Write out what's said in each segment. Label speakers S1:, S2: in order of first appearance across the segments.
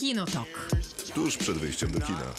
S1: Kinotok.
S2: Tuż przed wyjściem do kina.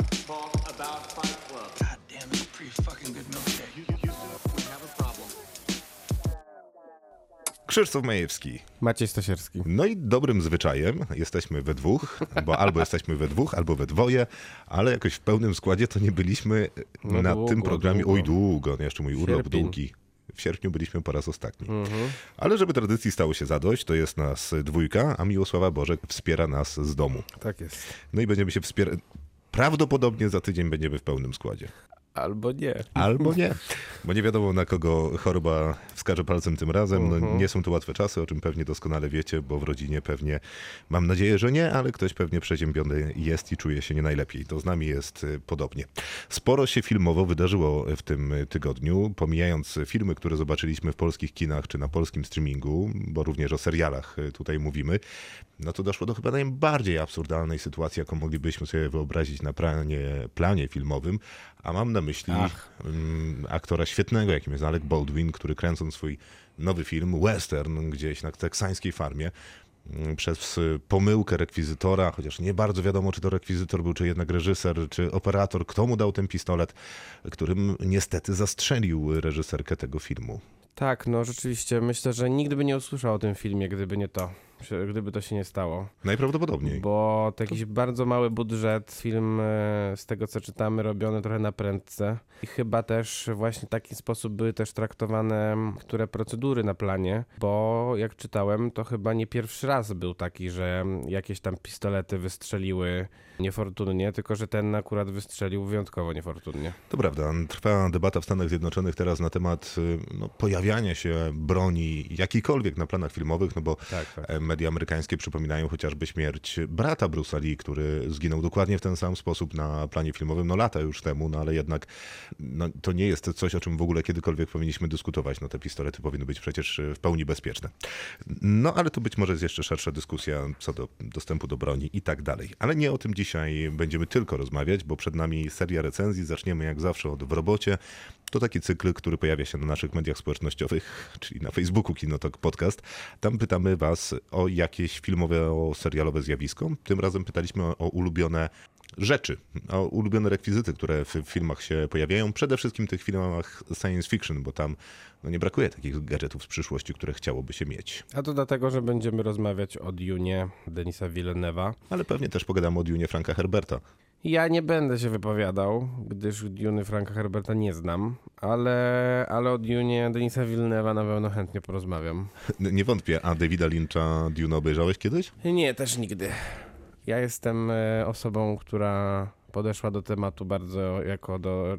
S2: Krzysztof Majewski.
S3: Maciej Stasierski.
S2: No i dobrym zwyczajem jesteśmy we dwóch, bo albo jesteśmy we dwóch, albo we dwoje, ale jakoś w pełnym składzie to nie byliśmy
S3: No
S2: na
S3: długo,
S2: tym programie.
S3: długo.
S2: Oj, długo, no jeszcze mój urlop
S3: Sierpień.
S2: długi. W sierpniu byliśmy po raz ostatni.
S3: Mhm.
S2: Ale żeby tradycji stało się zadość, to jest nas dwójka, a Miłosława Bożek wspiera nas z domu.
S3: Tak jest.
S2: No i będziemy się wspierać. Prawdopodobnie za tydzień będziemy w pełnym składzie.
S3: Albo nie.
S2: Albo nie, bo nie wiadomo na kogo choroba wskaże palcem tym razem. No,
S3: Mhm.
S2: nie są to łatwe czasy, o czym pewnie doskonale wiecie, bo w rodzinie pewnie, mam nadzieję, że nie, ale ktoś pewnie przeziębiony jest i czuje się nie najlepiej. To z nami jest y, podobnie. Sporo się filmowo wydarzyło w tym tygodniu, pomijając filmy, które zobaczyliśmy w polskich kinach czy na polskim streamingu, bo również o serialach y, tutaj mówimy. No to doszło do chyba najbardziej absurdalnej sytuacji, jaką moglibyśmy sobie wyobrazić na planie, planie filmowym, a mam na myśli
S3: Ach.
S2: mm, aktora świetnego, jakim jest Alec Baldwin, który kręcąc swój nowy film, western, gdzieś na teksańskiej farmie, mm, przez pomyłkę rekwizytora, chociaż nie bardzo wiadomo, czy to rekwizytor był, czy jednak reżyser, czy operator, kto mu dał ten pistolet, którym niestety zastrzelił reżyserkę tego filmu.
S3: Tak, no rzeczywiście. Myślę, że nigdy by nie usłyszał o tym filmie, gdyby nie to. Gdyby to się nie stało.
S2: Najprawdopodobniej.
S3: Bo to jakiś bardzo mały budżet, film e, z tego co czytamy, robiony trochę na prędce. I chyba też właśnie w taki sposób były też traktowane które procedury na planie, bo jak czytałem, to chyba nie pierwszy raz był taki, że jakieś tam pistolety wystrzeliły niefortunnie, tylko że ten akurat wystrzelił wyjątkowo niefortunnie.
S2: To prawda. Trwa debata w Stanach Zjednoczonych teraz na temat y, no, pojawiania się broni jakiejkolwiek na planach filmowych, no bo
S3: Tak, tak.
S2: e, media amerykańskie przypominają chociażby śmierć brata Bruce'a Lee, który zginął dokładnie w ten sam sposób na planie filmowym, no lata już temu, no ale jednak no, to nie jest coś, o czym w ogóle kiedykolwiek powinniśmy dyskutować. No te pistolety powinny być przecież y, w pełni bezpieczne. No ale to być może jest jeszcze szersza dyskusja co do dostępu do broni i tak dalej. Ale nie o tym dzisiaj będziemy tylko rozmawiać, bo przed nami seria recenzji. Zaczniemy jak zawsze od W robocie. To taki cykl, który pojawia się na naszych mediach społecznościowych, czyli na Facebooku Kinotok Podcast. Tam pytamy Was o jakieś filmowe, serialowe zjawisko. Tym razem pytaliśmy o ulubione rzeczy, o ulubione rekwizyty, które w filmach się pojawiają. Przede wszystkim w tych filmach science fiction, bo tam no, nie brakuje takich gadżetów z przyszłości, które chciałoby się mieć.
S3: A to dlatego, że będziemy rozmawiać o Dunie Denisa Villeneuve'a.
S2: Ale pewnie też pogadamy o Dunie Franka Herberta.
S3: Ja nie będę się wypowiadał, gdyż Duny Franka Herberta nie znam, ale, ale o Dunie Denisa Villeneuve'a na pewno chętnie porozmawiam.
S2: Nie wątpię, a Davida Lyncha Dune obejrzałeś kiedyś?
S3: Nie, też nigdy. Ja jestem e, osobą, która podeszła do tematu bardzo jako do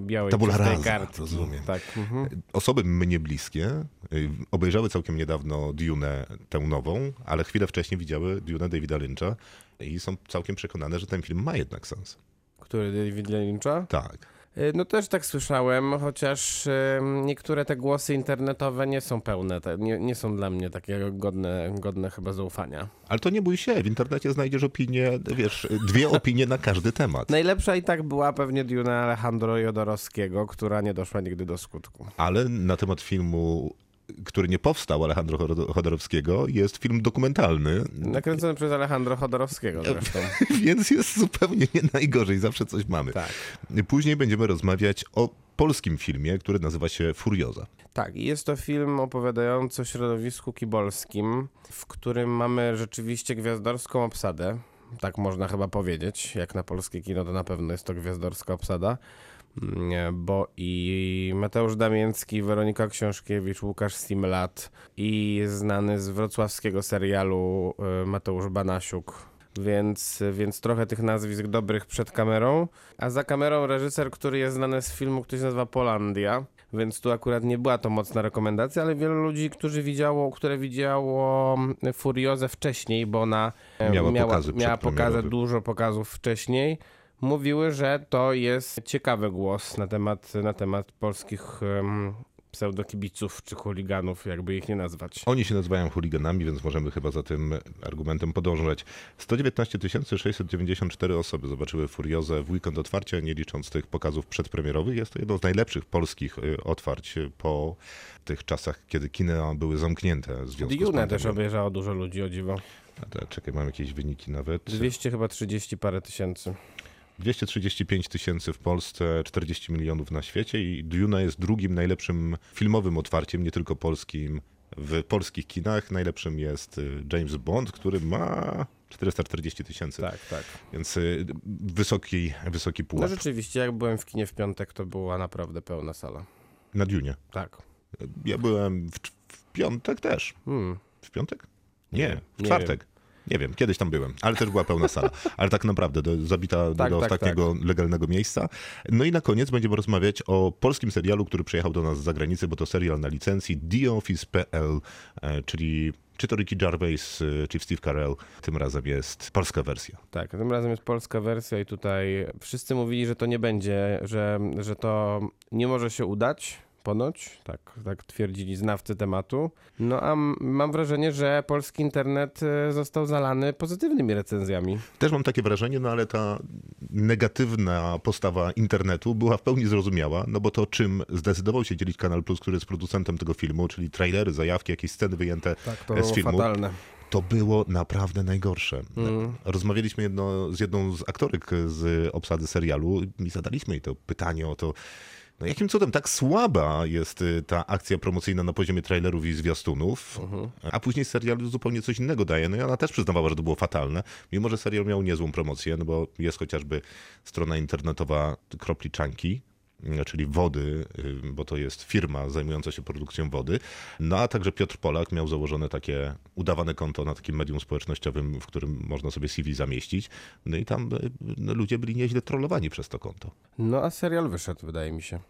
S3: białej
S2: Tabula rasa,
S3: kartki.
S2: rozumiem.
S3: Tak. Mhm.
S2: Osoby mnie bliskie y, obejrzały całkiem niedawno Dune tę nową, ale chwilę wcześniej widziały Dune Davida Lyncha i są całkiem przekonane, że ten film ma jednak sens.
S3: Który David Lyncha?
S2: Tak.
S3: E, No też tak słyszałem, chociaż niektóre te głosy internetowe nie są pełne, nie, nie są dla mnie takie godne, godne chyba zaufania.
S2: Ale to nie bój się, w internecie znajdziesz opinie, wiesz, dwie opinie na każdy temat.
S3: Najlepsza i tak była pewnie Duna Alejandro Jodorowskiego, która nie doszła nigdy do skutku.
S2: Ale na temat filmu, który nie powstał Alejandro Chod- Chodorowskiego, jest film dokumentalny,
S3: Nakręcony przez Alejandro Chodorowskiego zresztą.
S2: więc jest zupełnie nie najgorzej, zawsze coś mamy.
S3: Tak.
S2: Później będziemy rozmawiać o polskim filmie, który nazywa się Furioza.
S3: Tak, jest to film opowiadający o środowisku kibolskim, w którym mamy rzeczywiście gwiazdorską obsadę. Tak można chyba powiedzieć. Jak na polskie kino, to na pewno jest to gwiazdorska obsada. Bo i Mateusz Damięcki, Weronika Książkiewicz, Łukasz Simlat i znany z wrocławskiego serialu y, Mateusz Banasiuk. Więc, więc trochę tych nazwisk dobrych przed kamerą. A za kamerą reżyser, który jest znany z filmu, który się nazywa Polandia. Więc tu akurat nie była to mocna rekomendacja, ale wielu ludzi, którzy widziało, które widziało Furiozę wcześniej, bo ona e,
S2: Miała
S3: miała,
S2: pokazy
S3: miała dużo pokazów wcześniej, mówiły, że to jest ciekawy głos na temat, na temat polskich em, pseudokibiców czy chuliganów, jakby ich nie nazwać.
S2: Oni się nazywają chuliganami, więc możemy chyba za tym argumentem podążać. 119 694 osoby zobaczyły Furiozę w weekend otwarcia, nie licząc tych pokazów przedpremierowych. Jest to jedno z najlepszych polskich y, otwarć po tych czasach, kiedy kina były zamknięte pandemią.
S3: też obejrzało dużo ludzi, o dziwo.
S2: Czekaj, mam jakieś wyniki nawet.
S3: 200 chyba 30 parę tysięcy.
S2: 235 tysięcy w Polsce, 40 milionów na świecie i Duna jest drugim najlepszym filmowym otwarciem, nie tylko polskim, w polskich kinach. Najlepszym jest y, James Bond, który ma 440 tysięcy,
S3: Tak, tak.
S2: więc y, wysoki, wysoki
S3: No
S2: pułap.
S3: rzeczywiście, jak byłem w kinie w piątek, to była naprawdę pełna sala.
S2: Na Dunie.
S3: Tak.
S2: Ja byłem w, w piątek też.
S3: Hmm.
S2: W piątek? Nie,
S3: wiem,
S2: w
S3: nie
S2: czwartek. Nie wiem, kiedyś tam byłem, ale też była pełna sala. Ale tak naprawdę do, zabita do,
S3: Tak,
S2: do
S3: tak,
S2: ostatniego legalnego miejsca. No i na koniec będziemy rozmawiać o polskim serialu, który przyjechał do nas z zagranicy, bo to serial na licencji The Office.pl, e, czyli czy to Ricky Gervais, e, czy Steve Carell. Tym razem jest polska wersja.
S3: Tak, tym razem jest polska wersja i tutaj wszyscy mówili, że to nie będzie, że, że to nie może się udać. Ponoć, tak, tak twierdzili znawcy tematu. No a mam wrażenie, że polski internet e, został zalany pozytywnymi recenzjami.
S2: Też mam takie wrażenie, no ale ta negatywna postawa internetu była w pełni zrozumiała, no bo to czym zdecydował się dzielić Kanal Plus, który jest producentem tego filmu, czyli trailery, zajawki, jakieś sceny wyjęte
S3: Tak, to
S2: e, z
S3: było
S2: filmu.
S3: fatalne.
S2: to było naprawdę najgorsze. Rozmawialiśmy jedno, z jedną z aktorek z obsady serialu i zadaliśmy jej to pytanie o to, no jakim cudem tak słaba jest y, ta akcja promocyjna na poziomie trailerów i zwiastunów, a później serial zupełnie coś innego daje. No i ona też przyznawała, że to było fatalne, mimo że serial miał niezłą promocję, no bo jest chociażby strona internetowa Kropliczanki, czyli wody, y, bo to jest firma zajmująca się produkcją wody. No a także Piotr Polak miał założone takie udawane konto na takim medium społecznościowym, w którym można sobie CV zamieścić. No i tam y, no, ludzie byli nieźle trollowani przez to konto.
S3: No a serial wyszedł, wydaje mi się.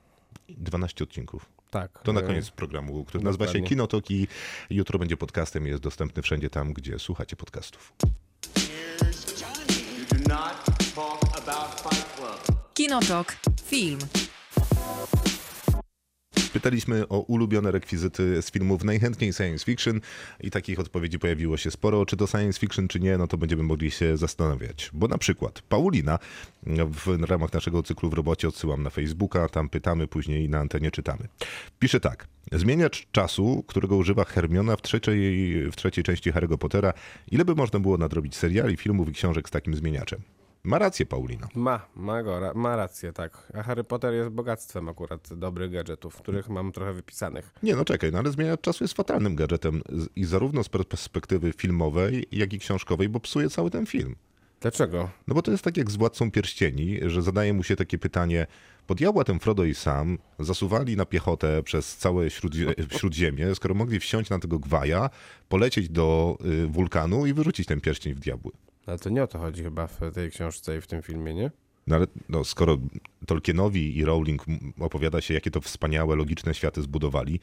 S2: 12 odcinków.
S3: Tak.
S2: To na
S3: e,
S2: koniec programu, który nazywa się. Kinotok i jutro będzie podcastem i jest dostępny wszędzie tam, gdzie słuchacie podcastów.
S4: Kinotok. Film.
S2: Pytaliśmy o ulubione rekwizyty z filmów najchętniej science fiction i takich odpowiedzi pojawiło się sporo. Czy to science fiction, czy nie, no to będziemy mogli się zastanawiać. Bo na przykład Paulina w ramach naszego cyklu w robocie odsyłam na Facebooka, tam pytamy, później na antenie czytamy. Pisze tak. Zmieniacz czasu, którego używa Hermiona w trzeciej, w trzeciej części Harry'ego Pottera. Ile by można było nadrobić seriali, filmów i książek z takim zmieniaczem? Ma rację Paulina.
S3: Ma, ma, go, ra- ma rację, tak. A Harry Potter jest bogactwem akurat dobrych gadżetów, których mam trochę wypisanych.
S2: Nie, no czekaj, no ale zmieniacz czasu jest fatalnym gadżetem i zarówno z perspektywy filmowej, jak i książkowej, bo psuje cały ten film.
S3: Dlaczego?
S2: No bo to jest tak jak z Władcą Pierścieni, że zadaje mu się takie pytanie, pod jabłatem Frodo i Sam zasuwali na piechotę przez całe śródzie, Śródziemie, skoro mogli wsiąść na tego gwaja, polecieć do y, wulkanu i wyrzucić ten pierścień w diabły.
S3: Ale to nie o to chodzi chyba w tej książce i w tym filmie, nie?
S2: No ale no, skoro Tolkienowi i Rowling opowiada się, jakie to wspaniałe, logiczne światy zbudowali,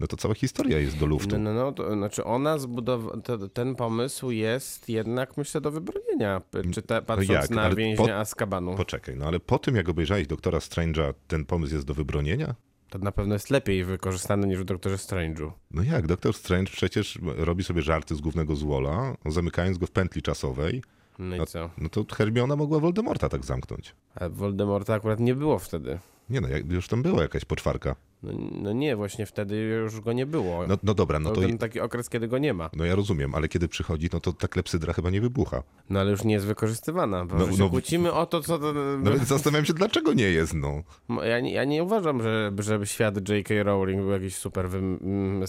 S2: no to cała historia jest do luftu.
S3: No, no, no, to znaczy ona zbudowała, ten pomysł jest jednak, myślę, do wybronienia, czy te, patrząc
S2: jak?
S3: na
S2: Ale
S3: więźnia
S2: po-
S3: Azkabanu.
S2: Poczekaj, no ale po tym jak obejrzałeś Doktora Strange'a, ten pomysł jest do wybronienia?
S3: To na pewno jest lepiej wykorzystane niż w Doktorze Strange'u.
S2: No jak, Doktor Strange przecież robi sobie żarty z głównego złola, zamykając go w pętli czasowej.
S3: No i co?
S2: no to Hermiona mogła Voldemorta tak zamknąć.
S3: A Voldemorta akurat nie było wtedy.
S2: Nie no, już tam była jakaś poczwarka.
S3: No, no nie, właśnie wtedy już go nie było.
S2: No, no dobra, no to...
S3: ten taki okres, kiedy go nie ma.
S2: No ja rozumiem, ale kiedy przychodzi, no to ta klepsydra chyba nie wybucha.
S3: No ale już nie jest wykorzystywana. Bo
S2: No,
S3: się
S2: no-
S3: kłócimy o to, co... To,
S2: No zastanawiam się, dlaczego nie jest, no.
S3: ja, nie, ja nie uważam, że, żeby świat J.K. Rowling był jakiś super wy, mm,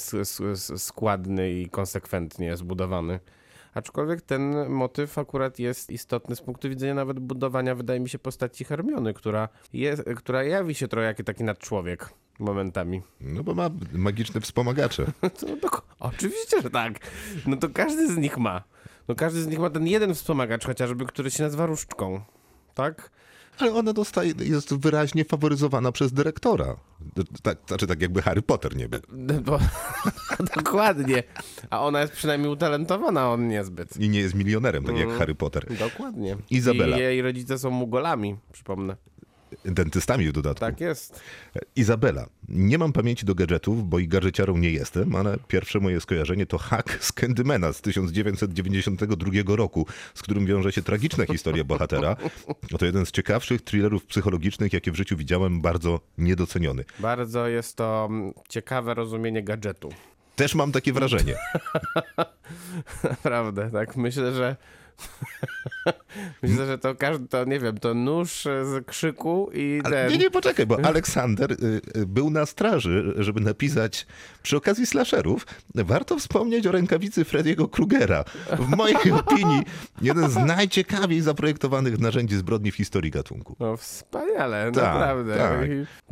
S3: składny i konsekwentnie zbudowany. Aczkolwiek ten motyw akurat jest istotny z punktu widzenia nawet budowania, wydaje mi się, postaci Hermiony, która, jest, która jawi się trochę jak taki nadczłowiek momentami.
S2: No bo ma magiczne wspomagacze.
S3: To, no, oczywiście, że tak. No to każdy z nich ma. No każdy z nich ma ten jeden wspomagacz chociażby, który się nazywa różdżką. Tak?
S2: Ale ona dostaje, jest wyraźnie faworyzowana przez dyrektora. Tak, znaczy tak jakby Harry Potter nie był.
S3: No Bo, dokładnie. A ona jest przynajmniej utalentowana, on niezbyt.
S2: I nie jest milionerem, tak
S3: Mm.
S2: jak Harry Potter.
S3: Dokładnie.
S2: Izabela.
S3: I jej rodzice są mugolami, przypomnę.
S2: Dentystami w dodatku.
S3: Tak jest.
S2: Izabela. Nie mam pamięci do gadżetów, bo i gadżeciarą nie jestem, ale pierwsze moje skojarzenie to hack z Candymana z 1992 roku, z którym wiąże się tragiczna historia bohatera. To jeden z ciekawszych thrillerów psychologicznych, jakie w życiu widziałem, bardzo niedoceniony.
S3: Bardzo jest to mm, ciekawe rozumienie gadżetu.
S2: Też mam takie wrażenie.
S3: Naprawdę, tak. Myślę, że. Myślę, że to każdy, to nie wiem, to nóż z krzyku i
S2: Ale
S3: ten.
S2: nie, nie, poczekaj, bo Aleksander y, y, był na straży, żeby napisać przy okazji slasherów, warto wspomnieć o rękawicy Frediego Krugera. W mojej opinii jeden z najciekawiej zaprojektowanych narzędzi zbrodni w historii gatunku.
S3: No wspaniale,
S2: Tak,
S3: naprawdę.
S2: tak.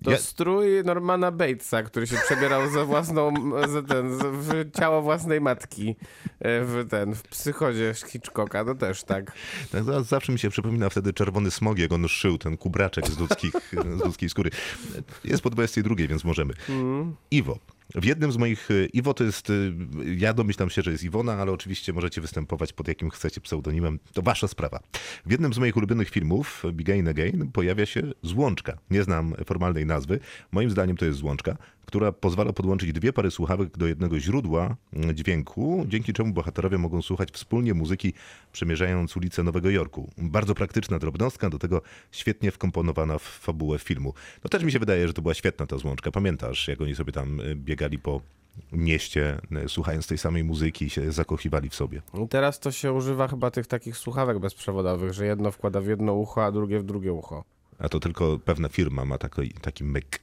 S3: To
S2: Ja-
S3: strój Normana Batesa, który się przebierał za własną, za ten, za, w ciało własnej matki e, w ten, w psychodzie Hitchcocka, to też tak.
S2: Tak, za- zawsze mi się przypomina wtedy czerwony smog, jak on szył ten kubraczek z, ludzkich, z ludzkiej skóry. Jest po 22, więc możemy. Iwo. W jednym z moich. y, Iwo to jest. y, Ja domyślam się, że jest Iwona, ale oczywiście możecie występować pod jakim chcecie pseudonimem. To wasza sprawa. W jednym z moich ulubionych filmów, Begin Again, pojawia się złączka. Nie znam formalnej nazwy. Moim zdaniem to jest złączka, która pozwala podłączyć dwie pary słuchawek do jednego źródła mm, dźwięku, dzięki czemu bohaterowie mogą słuchać wspólnie muzyki, przemierzając ulice Nowego Jorku. Bardzo praktyczna drobnostka, do tego świetnie wkomponowana w fabułę filmu. No też mi się wydaje, że to była świetna ta złączka. Pamiętasz, jak oni sobie tam y, biegali po mieście, y, słuchając tej samej muzyki i się zakochiwali w sobie.
S3: I teraz to się używa chyba tych takich słuchawek bezprzewodowych, że jedno wkłada w jedno ucho, a drugie w drugie ucho.
S2: A to tylko pewna firma ma taki, taki myk.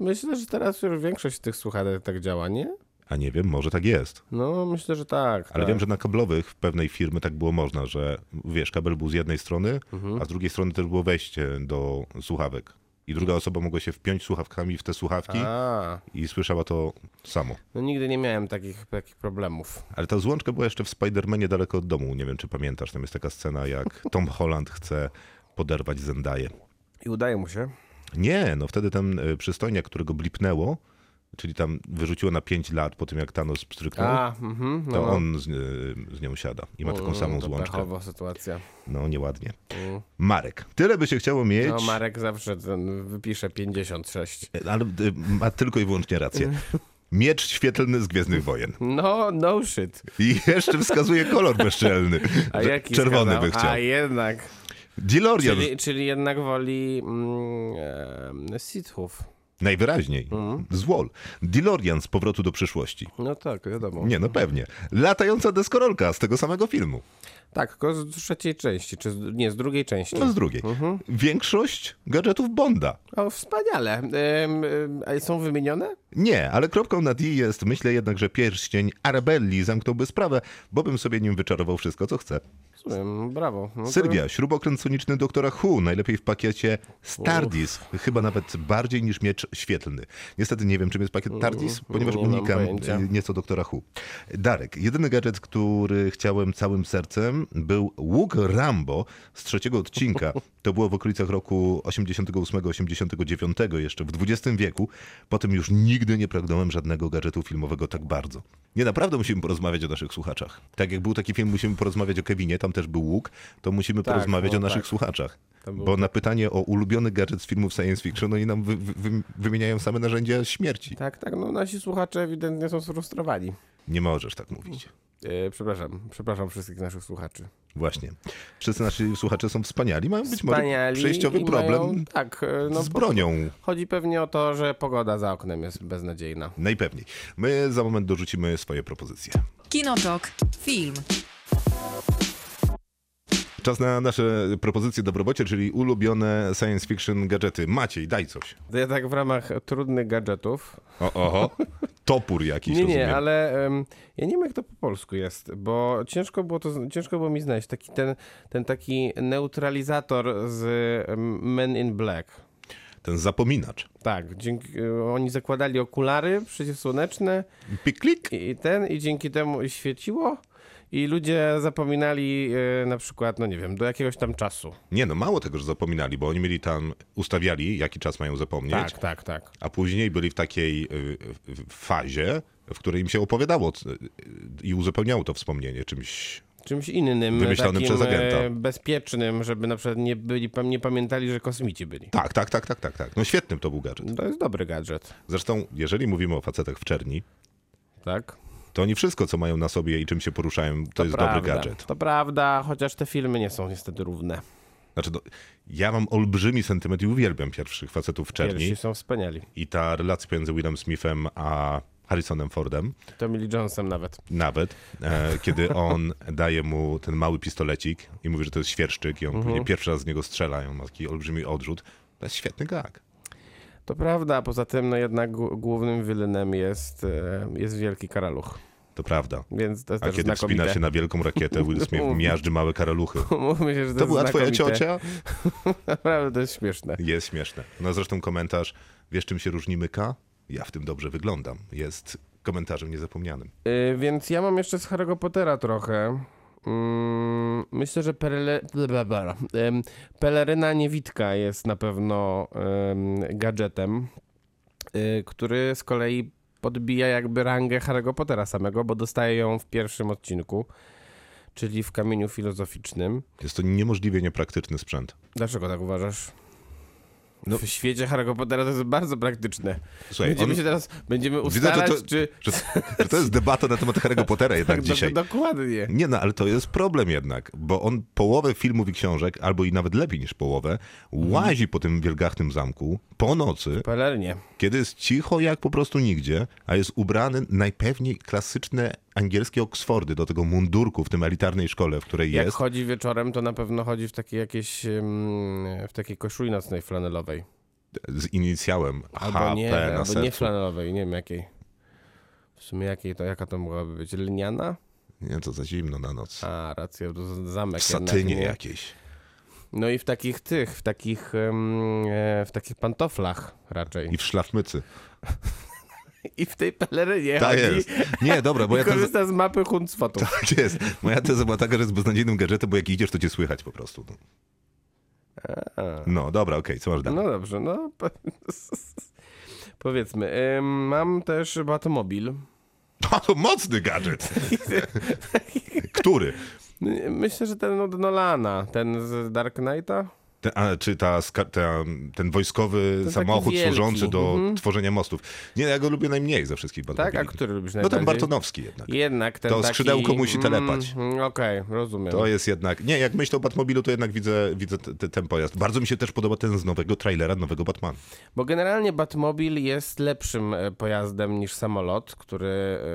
S3: Myślę, że teraz już większość tych słuchawek tak działa, nie?
S2: A nie wiem, może tak jest.
S3: No, myślę, że tak.
S2: Ale
S3: tak.
S2: wiem, że na kablowych w pewnej firmy tak było można, że wiesz, kabel był z jednej strony,
S3: Mhm.
S2: a z drugiej strony też było wejście do słuchawek. I druga osoba mogła się wpiąć słuchawkami w te słuchawki
S3: A,
S2: i słyszała to samo.
S3: no nigdy nie miałem takich, takich problemów.
S2: Ale ta złączka była jeszcze w Spider-Manie daleko od domu. Nie wiem, czy pamiętasz, tam jest taka scena, jak Tom Holland chce poderwać Zendaję.
S3: I udaje mu się.
S2: Nie, no wtedy ten przystojniak, którego blipnęło, czyli tam wyrzuciło na 5 lat po tym, jak Thanos pstryknął,
S3: A, mhm, no,
S2: to
S3: no.
S2: on z, y, z nią siada i ma taką
S3: Mm,
S2: samą
S3: to
S2: złączkę.
S3: sytuacja.
S2: No, nieładnie.
S3: Mm.
S2: Marek. Tyle by się chciało mieć,
S3: No, Marek zawsze ten wypisze 56.
S2: ale y, ma tylko i wyłącznie rację. Miecz świetlny z Gwiezdnych Wojen.
S3: No, no shit.
S2: I jeszcze wskazuje kolor bezczelny.
S3: A jaki
S2: Czerwony by chciał.
S3: A jednak.
S2: DeLorean.
S3: Czyli, czyli jednak woli mm, e, Sithów.
S2: Najwyraźniej.
S3: Mhm.
S2: Z Wall. DeLorean z powrotu do przyszłości.
S3: No tak, wiadomo.
S2: Nie, no pewnie. Latająca deskorolka z tego samego filmu.
S3: Tak, tylko z trzeciej części, czy z, nie, z drugiej części.
S2: No z drugiej.
S3: Mhm.
S2: Większość gadżetów Bonda.
S3: O, wspaniale. Ym, są wymienione?
S2: Nie, ale kropką na D jest, myślę jednak, że pierścień Arabelli zamknąłby sprawę, bo bym sobie nim wyczarował wszystko, co chcę.
S3: Rozumiem, brawo. No to-
S2: Sylwia, śrubokręt soniczny doktora Who, najlepiej w pakiecie Stardis, chyba nawet bardziej niż miecz świetlny. Niestety nie wiem, czym jest pakiet Tardis, ponieważ
S3: nie
S2: unikam y, nieco doktora Who. Darek, jedyny gadżet, który chciałem całym sercem, był łuk Rambo z trzeciego odcinka. To było w okolicach roku 88-89, jeszcze w XX wieku. Potem już nigdy nie pragnąłem żadnego gadżetu filmowego tak bardzo. Nie, naprawdę musimy porozmawiać o naszych słuchaczach. Tak jak był taki film, musimy porozmawiać o Kevinie, tam też był łuk, to musimy
S3: Tak,
S2: porozmawiać
S3: no
S2: o naszych
S3: tak.
S2: słuchaczach. Bo na pytanie o ulubiony gadżet z filmów science fiction, oni nam wy, wy, wy, wymieniają same narzędzia śmierci.
S3: Tak, tak, no nasi słuchacze ewidentnie są sfrustrowani.
S2: Nie możesz tak mówić.
S3: E, przepraszam, przepraszam wszystkich naszych słuchaczy.
S2: Właśnie. Wszyscy nasi słuchacze są wspaniali, mają być może
S3: Wspaniali
S2: przejściowy
S3: i
S2: problem
S3: Mają, tak, e, no,
S2: z bronią.
S3: Chodzi pewnie o to, że pogoda za oknem jest beznadziejna.
S2: Najpewniej. My za moment dorzucimy swoje propozycje.
S4: Kinotok. Film.
S2: Czas na nasze propozycje do robocie, czyli ulubione science fiction gadżety. Maciej, daj coś.
S3: Ja tak w ramach trudnych gadżetów.
S2: O, oho. Topór jakiś,
S3: Nie,
S2: rozumiem.
S3: nie, ale em, ja nie wiem jak to po polsku jest, bo ciężko było, to, ciężko było mi znaleźć taki ten, ten taki neutralizator z Men in Black.
S2: Ten zapominacz.
S3: Tak, dzięki, e, oni zakładali okulary przeciwsłoneczne
S2: Piklik?
S3: i, i ten i dzięki temu świeciło i ludzie zapominali e, na przykład, no nie wiem, do jakiegoś tam czasu.
S2: Nie, no mało tego, że zapominali, bo oni mieli tam, ustawiali, jaki czas mają zapomnieć,
S3: Tak, tak, tak.
S2: a później byli w takiej y, y, fazie, w której im się opowiadało y, i uzupełniało to wspomnienie czymś
S3: czymś innym,
S2: Wymyślonym przez agenta.
S3: e, bezpiecznym, żeby na przykład nie, byli, nie pamiętali, że kosmici byli.
S2: Tak, tak, tak, tak, tak, tak. No świetnym to był gadżet.
S3: To jest dobry gadżet,
S2: Zresztą, jeżeli mówimy o facetach w czerni,
S3: tak?
S2: To oni wszystko, co mają na sobie i czym się poruszają, to, jest
S3: prawda.
S2: dobry gadżet.
S3: To prawda, chociaż te filmy nie są niestety równe.
S2: Znaczy, no, ja mam olbrzymi sentyment i uwielbiam pierwszych facetów w czerni.
S3: Pierwsi są wspaniali.
S2: I ta relacja pomiędzy Willem Smithem a Harrisonem Fordem,
S3: Tommy Lee Jonesem nawet.
S2: nawet, e, kiedy on daje mu ten mały pistolecik i mówi, że to jest świerszczyk i on
S3: Mhm.
S2: pierwszy raz z niego strzela i on ma taki olbrzymi odrzut. To jest świetny gag.
S3: To prawda, poza tym no jednak gł- głównym wilynem jest, e, jest wielki karaluch.
S2: To prawda.
S3: Więc to
S2: A kiedy
S3: znakomite.
S2: wspina się na wielką rakietę, Will Smith miażdży małe karaluchy.
S3: Mówmy się, że to,
S2: To była twoja
S3: znakomite.
S2: ciocia?
S3: Naprawdę to jest śmieszne.
S2: Jest śmieszne. No zresztą komentarz, wiesz czym się różni myka? Ja w tym dobrze wyglądam. Jest komentarzem niezapomnianym.
S3: Y, więc ja mam jeszcze z Harry'ego Pottera trochę. Mm, myślę, że. Em, peleryna niewitka jest na pewno em, gadżetem, y, który z kolei podbija jakby rangę Harry'ego Pottera samego, bo dostaje ją w pierwszym odcinku, czyli w kamieniu filozoficznym.
S2: Jest to niemożliwie niepraktyczny sprzęt.
S3: Dlaczego tak uważasz?
S2: No-
S3: w świecie Harry'ego Pottera to jest bardzo praktyczne.
S2: Słuchaj,
S3: Będziemy
S2: on-
S3: się teraz, będziemy
S2: Widzę, że
S3: ustalać,
S2: to-
S3: czy...
S2: Że, że to jest debata na temat Harry'ego Pottera jednak
S3: Tak,
S2: dzisiaj.
S3: dokładnie.
S2: Nie no, ale to jest problem jednak, bo on połowę filmów i książek, albo i nawet lepiej niż połowę, łazi po tym wielgachnym zamku po nocy,
S3: Pelerynie.
S2: kiedy jest cicho jak po prostu nigdzie, a jest ubrany najpewniej klasyczne angielskie Oksfordy do tego mundurku w tym elitarnej szkole, w której
S3: Jak
S2: jest.
S3: chodzi wieczorem, to na pewno chodzi w takiej jakiejś, em, w takiej koszuli nocnej flanelowej.
S2: Z inicjałem
S3: Albo
S2: HP
S3: nie,
S2: na
S3: albo nie flanelowej, nie wiem jakiej. W sumie jakiej to, jaka to mogłaby być? Lniana?
S2: Nie, to za zimno na noc.
S3: A, racja, to zamek
S2: W
S3: jednak,
S2: satynie
S3: nie?
S2: jakiejś.
S3: No i w takich tych, w takich, e, w takich pantoflach raczej.
S2: I w szlafmycy.
S3: I w tej pelerynie
S2: Tak
S3: chodzi.
S2: jest. Nie, dobra, bo ja
S3: korzysta z mapy Huncfotu.
S2: Tak jest. Moja teza była taka, że jest beznadziejnym gadżetem, bo jak idziesz, to cię słychać po prostu. No, no dobra, okej, co masz dalej?
S3: No dobrze, no. po- Powiedzmy, mam też Batmobil.
S2: O, to mocny gadżet. Który?
S3: Myślę, że ten od Nolana, ten z Dark Knighta.
S2: Ten, a, czy ta, ten wojskowy
S3: taki
S2: samochód służący do
S3: Mhm.
S2: tworzenia mostów. Nie, ja go lubię najmniej ze wszystkich
S3: Tak,
S2: Batmobili.
S3: a który lubisz
S2: No
S3: najbardziej?
S2: ten Bartonowski jednak.
S3: Jednak ten
S2: To
S3: taki...
S2: skrzydełko musi telepać.
S3: Mm, Okej, rozumiem.
S2: To jest jednak... Nie, jak myślę o Batmobilu, to jednak widzę, widzę te- te- ten pojazd. Bardzo mi się też podoba ten z nowego trailera, nowego Batmana.
S3: Bo generalnie Batmobil jest lepszym e, pojazdem niż samolot, który,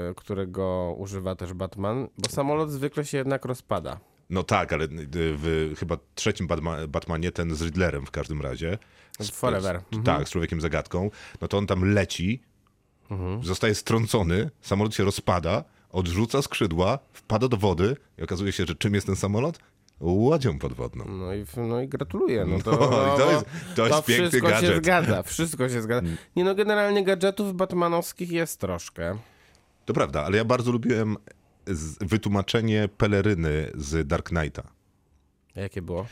S3: e, którego używa też Batman, bo samolot zwykle się jednak rozpada.
S2: No tak, ale w chyba trzecim Batma, Batmanie, ten z Riddlerem w każdym razie. Z-
S3: Forever.
S2: z-
S3: Mhm.
S2: Tak, z człowiekiem zagadką. No to on tam leci, zostaje strącony, samolot się rozpada, odrzuca skrzydła, wpada do wody i okazuje się, że czym jest ten samolot? Łodzią podwodną.
S3: No i, no i gratuluję. No to,
S2: No, i to jest- to jest piękny
S3: wszystko się
S2: gadżet.
S3: zgadza, wszystko się zgadza. Nie no, generalnie gadżetów batmanowskich jest troszkę.
S2: To prawda, ale ja bardzo lubiłem wytłumaczenie peleryny z Dark Knighta.
S3: A Jakie było?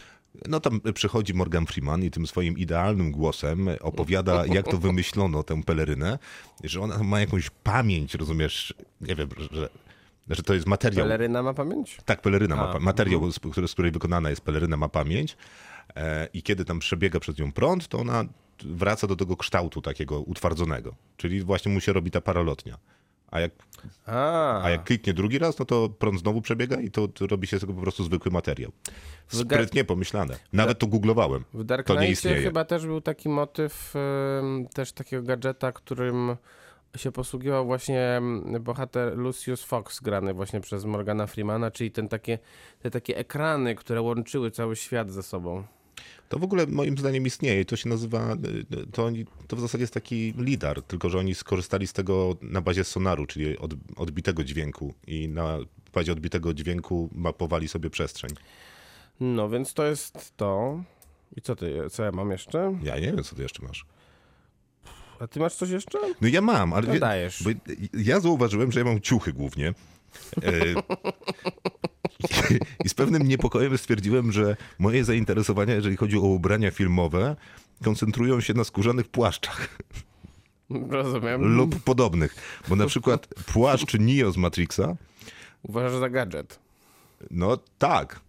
S2: No tam przychodzi Morgan Freeman i tym swoim idealnym głosem opowiada, jak to wymyślono tę pelerynę, że ona ma jakąś pamięć, rozumiesz, nie wiem, że, to jest materiał.
S3: Peleryna ma pamięć?
S2: Tak, peleryna ma
S3: A,
S2: pa- materiał, z, który, z której wykonana jest peleryna ma pamięć e, i kiedy tam przebiega przez nią prąd, to ona wraca do tego kształtu takiego utwardzonego, czyli właśnie mu się robi ta paralotnia. A jak,
S3: A,
S2: a jak kliknie drugi raz, no to prąd znowu przebiega i to, to robi się z tego po prostu zwykły materiał. Sprytnie pomyślane. Nawet to googlowałem.
S3: w Dark
S2: to nie istnieje.
S3: chyba też był taki motyw też takiego gadżeta, którym się posługiwał właśnie bohater Lucius Fox grany właśnie przez Morgana Freemana, czyli ten takie, te takie ekrany, które łączyły cały świat ze sobą.
S2: To w ogóle moim zdaniem istnieje. To się nazywa, y, to, oni, to w zasadzie jest taki lidar, tylko że oni skorzystali z tego na bazie sonaru, czyli od, odbitego dźwięku i na bazie odbitego dźwięku mapowali sobie przestrzeń.
S3: No więc to jest to. I co ty, co ja mam jeszcze?
S2: Ja nie wiem, co ty jeszcze masz.
S3: A ty masz coś jeszcze?
S2: No ja mam, ale
S3: To
S2: wie-
S3: dajesz.
S2: bo ja zauważyłem, że ja mam ciuchy głównie. I z pewnym niepokojem stwierdziłem, że moje zainteresowania, jeżeli chodzi o ubrania filmowe, koncentrują się na skórzanych płaszczach
S3: Rozumiem.
S2: No tak.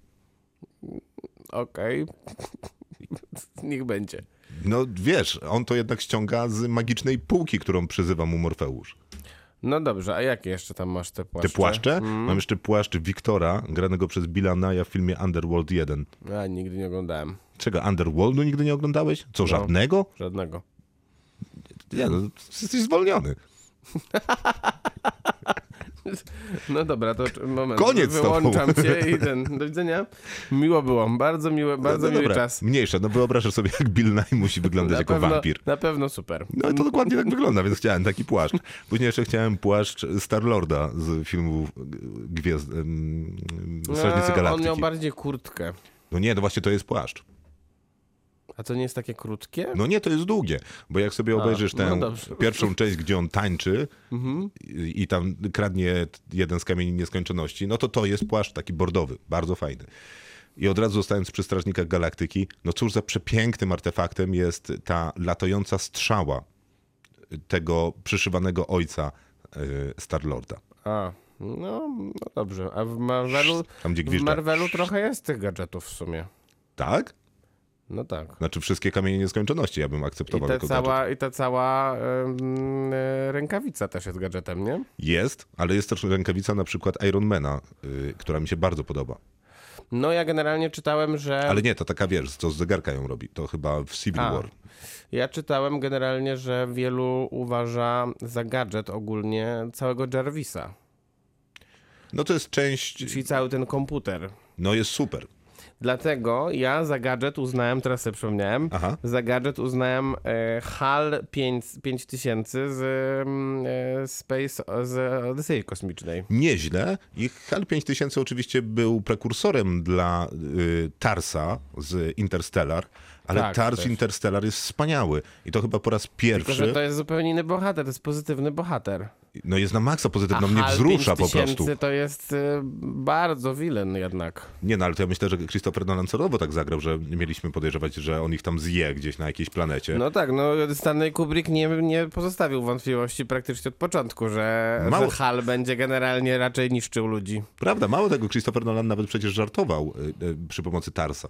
S3: Okej. Niech będzie.
S2: No wiesz, on to jednak ściąga z magicznej półki, którą przyzywa mu Morfeusz.
S3: No dobrze, a jakie jeszcze tam masz te płaszcze?
S2: Te płaszcze?
S3: Mm.
S2: Mam jeszcze płaszcz Wiktora, granego przez Billa Naya w filmie Underworld 1.
S3: A, nigdy nie oglądałem.
S2: Czego, Underworldu nigdy nie oglądałeś? Co, żadnego?
S3: Żadnego.
S2: Nie, no, jesteś zwolniony.
S3: No dobra, to moment.
S2: Koniec tobą.
S3: Wyłączam cię i ten. Do widzenia. Miło było. Bardzo miły, bardzo
S2: no,
S3: miły
S2: dobra,
S3: czas.
S2: Mniejsza, no wyobrażasz sobie, jak Bill Nye musi wyglądać jako
S3: pewno,
S2: wampir.
S3: Na pewno super.
S2: No to dokładnie tak wygląda, więc chciałem taki płaszcz. Później jeszcze chciałem płaszcz Star-Lorda z filmu Gwiazd... em, Strażnicy
S3: A,
S2: Galaktyki.
S3: On miał bardziej kurtkę.
S2: No nie, no właśnie to jest płaszcz.
S3: A to nie jest takie krótkie?
S2: No nie, to jest długie, bo jak sobie obejrzysz
S3: no
S2: tę
S3: dobrze.
S2: pierwszą część, gdzie on tańczy i, i tam kradnie jeden z kamieni nieskończoności, no to to jest płaszcz taki bordowy, bardzo fajny. I od razu zostając przy Strażnikach Galaktyki, no cóż za przepięknym artefaktem jest ta latająca strzała tego przyszywanego ojca y, Star-Lorda.
S3: A, no, no dobrze. A w Marvelu,
S2: Tam,
S3: w. Marvelu trochę jest tych gadżetów w sumie.
S2: Tak?
S3: No tak.
S2: Znaczy wszystkie kamienie nieskończoności ja bym
S3: I
S2: akceptował
S3: ta
S2: jako gadżet.
S3: cała, i ta cała e, rękawica też jest gadżetem, nie?
S2: Jest, ale jest też rękawica na przykład Ironmana, y, która mi się bardzo podoba.
S3: No ja generalnie czytałem, że...
S2: Ale nie, to taka wiesz, co z zegarka ją robi. To chyba w Civil
S3: A.
S2: War.
S3: Ja czytałem generalnie, że wielu uważa za gadżet ogólnie całego Jarvisa,
S2: No to jest część,
S3: czyli cały ten komputer.
S2: no jest super.
S3: Dlatego ja za gadżet uznałem, teraz sobie przypomniałem,
S2: Aha.
S3: za gadżet uznałem e, HAL 5 5000 z mm, e, Space, z Odysei Kosmicznej.
S2: Nieźle. I HAL 5000 oczywiście był prekursorem dla y, Tarsa z Interstellar, ale
S3: Tak,
S2: Tars
S3: też.
S2: Interstellar jest wspaniały. I to chyba po raz
S3: Tylko,
S2: pierwszy,
S3: że to jest zupełnie inny bohater, to jest pozytywny bohater.
S2: No jest na maksa
S3: A
S2: pozytywno, mnie wzrusza po
S3: 5000
S2: prostu.
S3: to jest e, bardzo wilen jednak.
S2: Nie, no ale to ja myślę, że Christopher Nolan celowo tak zagrał, że mieliśmy podejrzewać, że on ich tam zje gdzieś na jakiejś planecie.
S3: No tak, no Stanley Kubrick nie, nie pozostawił wątpliwości praktycznie od początku, że,
S2: Mało-
S3: że HAL będzie generalnie raczej niszczył ludzi.
S2: Prawda, mało tego, Christopher Nolan nawet przecież żartował y, y, przy pomocy Tarsa.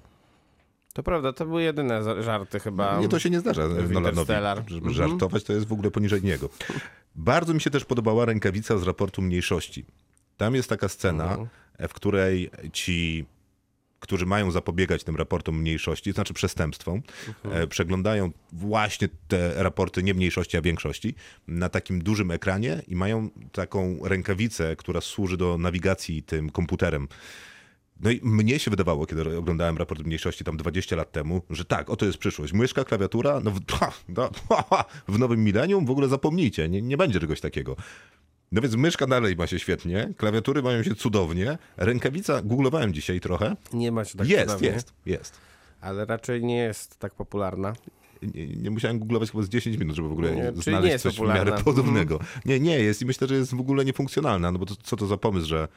S3: To prawda, to były jedyne żarty chyba.
S2: Nie, to się nie zdarza Nolanowi.
S3: Mhm.
S2: żartować, to jest w ogóle poniżej niego. Bardzo mi się też podobała rękawica z raportu mniejszości. Tam jest taka scena,
S3: Mhm.
S2: w której ci, którzy mają zapobiegać tym raportom mniejszości, znaczy przestępstwom,
S3: Mhm.
S2: e, przeglądają właśnie te raporty nie mniejszości, a większości na takim dużym ekranie i mają taką rękawicę, która służy do nawigacji tym komputerem. No i mnie się wydawało, kiedy oglądałem raport mniejszości tam 20 lat temu, że tak, oto jest przyszłość. Myszka, klawiatura, no w, no, w nowym milenium w ogóle zapomnijcie, nie, nie będzie czegoś takiego. No więc myszka dalej ma się świetnie, klawiatury mają się cudownie, rękawica, googlowałem dzisiaj trochę,
S3: Nie ma się tak
S2: jest,
S3: cudownie,
S2: jest, jest.
S3: Ale raczej nie jest tak popularna.
S2: Nie, nie musiałem googlować chyba z 10 minut, żeby w ogóle
S3: Nie,
S2: znaleźć coś w
S3: popularna.
S2: miarę podobnego. Nie, nie jest i myślę, że jest w ogóle niefunkcjonalna, no bo to, co to za pomysł, że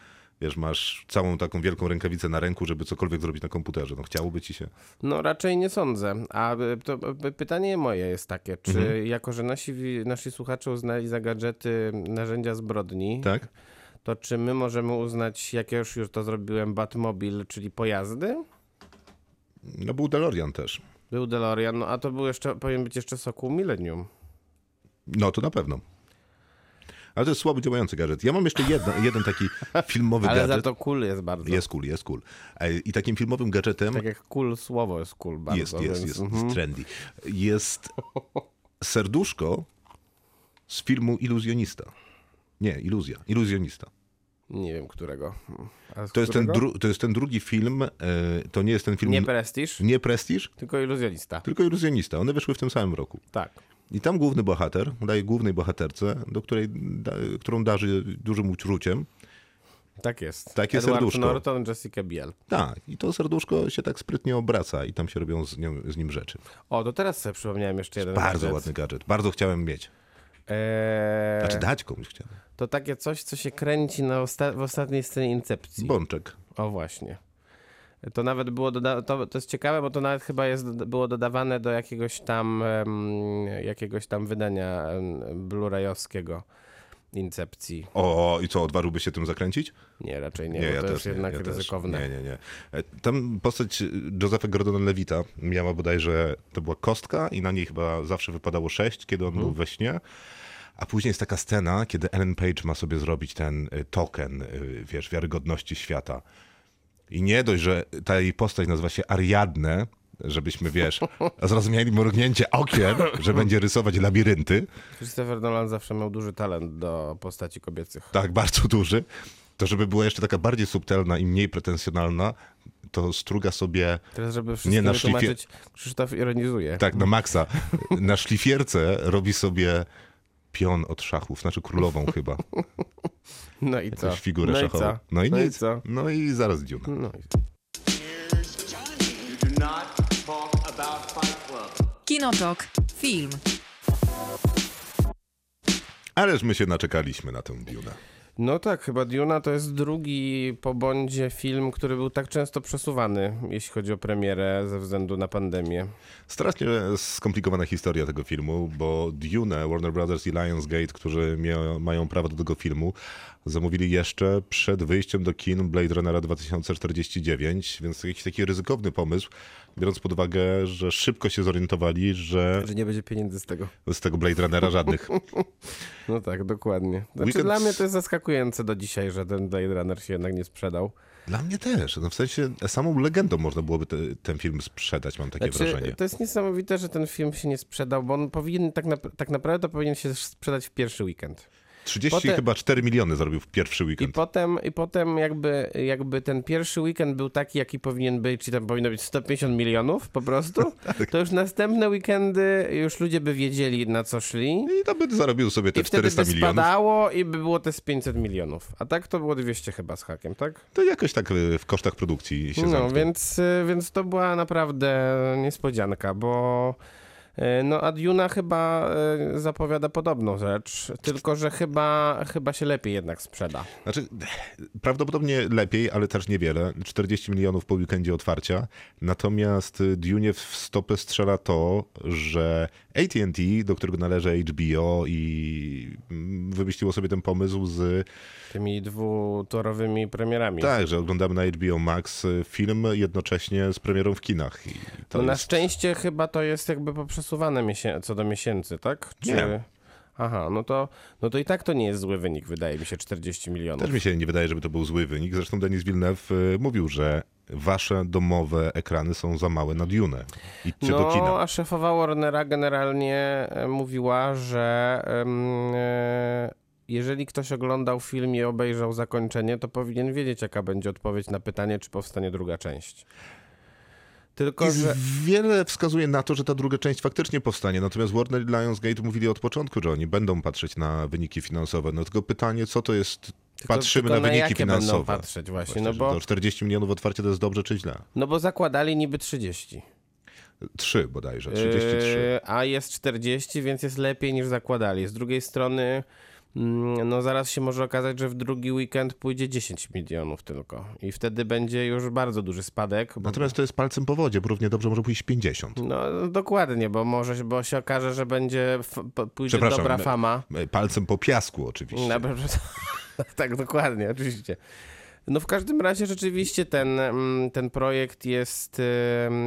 S2: wiesz, masz całą taką wielką rękawicę na ręku, żeby cokolwiek zrobić na komputerze. No chciałoby ci się.
S3: No raczej nie sądzę. A y, to y, pytanie moje jest takie, czy
S2: Mhm.
S3: jako, że nasi, nasi słuchacze uznali za gadżety narzędzia zbrodni,
S2: Tak?
S3: to czy my możemy uznać, jak ja już, już to zrobiłem, Batmobil, czyli pojazdy?
S2: No był DeLorean też.
S3: Był DeLorean, no a to był jeszcze, powinien być jeszcze Sokół Millennium.
S2: No to na pewno. Ale to jest słabo działający gadżet. Ja mam jeszcze jedno, jeden taki filmowy
S3: Ale za
S2: gadżet.
S3: to cool jest bardzo.
S2: Jest cool, jest cool. E, I takim filmowym gadżetem
S3: Tak jak cool słowo jest cool bardzo.
S2: jest, jest,
S3: więc,
S2: jest,
S3: mhm.
S2: jest trendy. Jest serduszko z filmu Iluzjonista. Nie, Iluzja. Iluzjonista.
S3: Nie wiem którego.
S2: To jest, ten
S3: którego?
S2: dru, to jest ten drugi film. E, to nie jest ten film.
S3: Nie Prestiż,
S2: nie Prestiż,
S3: tylko Iluzjonista.
S2: tylko Iluzjonista. One wyszły w tym samym roku.
S3: Tak.
S2: I tam główny bohater daje głównej bohaterce, do której, da, którą darzy dużym uczuciem.
S3: Tak jest.
S2: Takie
S3: Edward
S2: serduszko.
S3: Norton, Jessica Biel.
S2: Tak, i to serduszko się tak sprytnie obraca i tam się robią z, nią, z nim rzeczy.
S3: O, to teraz sobie przypomniałem jeszcze jeden
S2: Bardzo
S3: gadżet.
S2: ładny gadżet. Bardzo chciałem mieć.
S3: Eee,
S2: Znaczy dać komuś chciałem.
S3: to takie coś, co się kręci na osta- w ostatniej scenie Incepcji.
S2: Bączek.
S3: O właśnie. To nawet było, doda- to, to jest ciekawe, bo to nawet chyba jest, było dodawane do jakiegoś tam, em, jakiegoś tam wydania em, blu-rayowskiego. Incepcji.
S2: O, i co, odważyłby się tym zakręcić?
S3: Nie, raczej nie, bo to jest
S2: nie,
S3: jednak
S2: ja też.
S3: ryzykowne.
S2: Nie, nie, nie. E, Tam postać Josepha Gordona-Levita miała bodajże, to była kostka i na niej chyba zawsze wypadało sześć, kiedy on był we śnie. A później jest taka scena, kiedy Ellen Page ma sobie zrobić ten y, token, y, wiesz, wiarygodności świata. I nie dość, że ta jej postać nazywa się Ariadne, żebyśmy, wiesz, zrozumieli mrugnięcie okiem, że będzie rysować labirynty,
S3: Christopher Nolan zawsze miał duży talent do postaci kobiecych.
S2: tak bardzo duży, to żeby była jeszcze taka bardziej subtelna i mniej pretensjonalna, to struga sobie
S3: Teraz, żeby
S2: Nie, na szlifie-
S3: Krzysztof ironizuje.
S2: tak na maksa. Na szlifierce robi sobie pion od szachów, znaczy królową chyba,
S3: No i co?
S2: jakąś figurę
S3: no i
S2: szachową.
S3: co?
S2: No i
S3: no
S2: nic.
S3: I co?
S2: No i zaraz Duna.
S3: No i...
S4: Kinotok. Film.
S2: Ależ my się naczekaliśmy na tę Dunę.
S3: No tak, chyba Duna to jest drugi po Bondzie film, który był tak często przesuwany, jeśli chodzi o premierę ze względu na pandemię.
S2: Strasznie skomplikowana historia tego filmu, bo Dune, Warner Brothers i Lionsgate, którzy mają prawo do tego filmu, zamówili jeszcze przed wyjściem do kin Blade Runnera 2049, więc jakiś taki ryzykowny pomysł, biorąc pod uwagę, że szybko się zorientowali, że
S3: Że nie będzie pieniędzy z tego.
S2: z tego Blade Runnera żadnych.
S3: No tak, dokładnie. Znaczy,
S2: Weekend-
S3: Dla mnie to jest zaskakujące do dzisiaj, że ten Blade Runner się jednak nie sprzedał.
S2: Dla mnie też. No w sensie samą legendą można byłoby te, ten film sprzedać, mam takie
S3: Znaczy,
S2: wrażenie.
S3: to jest niesamowite, że ten film się nie sprzedał, bo on powinien, tak, nap- tak naprawdę to powinien się sprzedać w pierwszy weekend.
S2: 30
S3: potem-
S2: chyba 4 miliony zrobił w pierwszy
S3: I
S2: weekend.
S3: potem, I potem jakby, jakby ten pierwszy weekend był taki, jaki powinien być, czyli tam powinno być 150 milionów po prostu,
S2: Tak.
S3: to już następne weekendy już ludzie by wiedzieli na co szli.
S2: I to by zarobił sobie te
S3: I wtedy
S2: 400
S3: by
S2: milionów.
S3: spadało i by było te z 500 milionów. A tak to było 200 chyba z hakiem, tak?
S2: To jakoś tak y, w kosztach produkcji się
S3: No,
S2: zamknął.
S3: więc, y, więc to była naprawdę niespodzianka, bo no a Duna chyba y, zapowiada podobną rzecz, tylko że chyba, chyba się lepiej jednak sprzeda.
S2: Znaczy, prawdopodobnie lepiej, ale też niewiele. 40 milionów po weekendzie otwarcia. Natomiast Dune w stopę strzela to, że AT&T, do którego należy HBO i mm, wymyśliło sobie ten pomysł z...
S3: Tymi dwutorowymi premierami.
S2: Tak, że oglądamy na HBO Max y, film jednocześnie z premierą w kinach.
S3: No na
S2: jest...
S3: szczęście chyba to jest jakby poprzesuwane miesię- co do miesięcy, tak? Czy...
S2: Nie.
S3: Aha, no to, no to i tak to nie jest zły wynik, wydaje mi się, 40 milionów.
S2: Też mi się nie wydaje, żeby to był zły wynik. Zresztą Denis Villeneuve y, mówił, że wasze domowe ekrany są za małe na Dune. Idźcie do
S3: No,
S2: kina.
S3: a szefowa Warnera generalnie e, mówiła, że e, jeżeli ktoś oglądał film i obejrzał zakończenie, to powinien wiedzieć, jaka będzie odpowiedź na pytanie, czy powstanie druga część. Tylko,
S2: I
S3: że...
S2: wiele wskazuje na to, że ta druga część faktycznie powstanie. Natomiast Warner i Lionsgate mówili od początku, że oni będą patrzeć na wyniki finansowe. No tylko pytanie, co to jest... Patrzymy
S3: tylko
S2: na wyniki
S3: jakie będą
S2: finansowe.
S3: patrzeć właśnie,
S2: Właśnie,
S3: no bo,
S2: to 40 milionów otwarcie to jest dobrze czy źle?
S3: no bo zakładali niby 30.
S2: Trzy bodajże, 33.
S3: Yy, a jest 40, więc jest lepiej niż zakładali. Z drugiej strony, no zaraz się może okazać, że w drugi weekend pójdzie 10 milionów tylko. I wtedy będzie już bardzo duży spadek.
S2: Natomiast to jest palcem po wodzie, bo równie dobrze może pójść 50.
S3: No dokładnie, bo może się- bo się okaże, że będzie pójdzie dobra fama.
S2: Palcem po piasku oczywiście.
S3: Na, tak, dokładnie, oczywiście. No w każdym razie rzeczywiście ten, mm, ten projekt jest,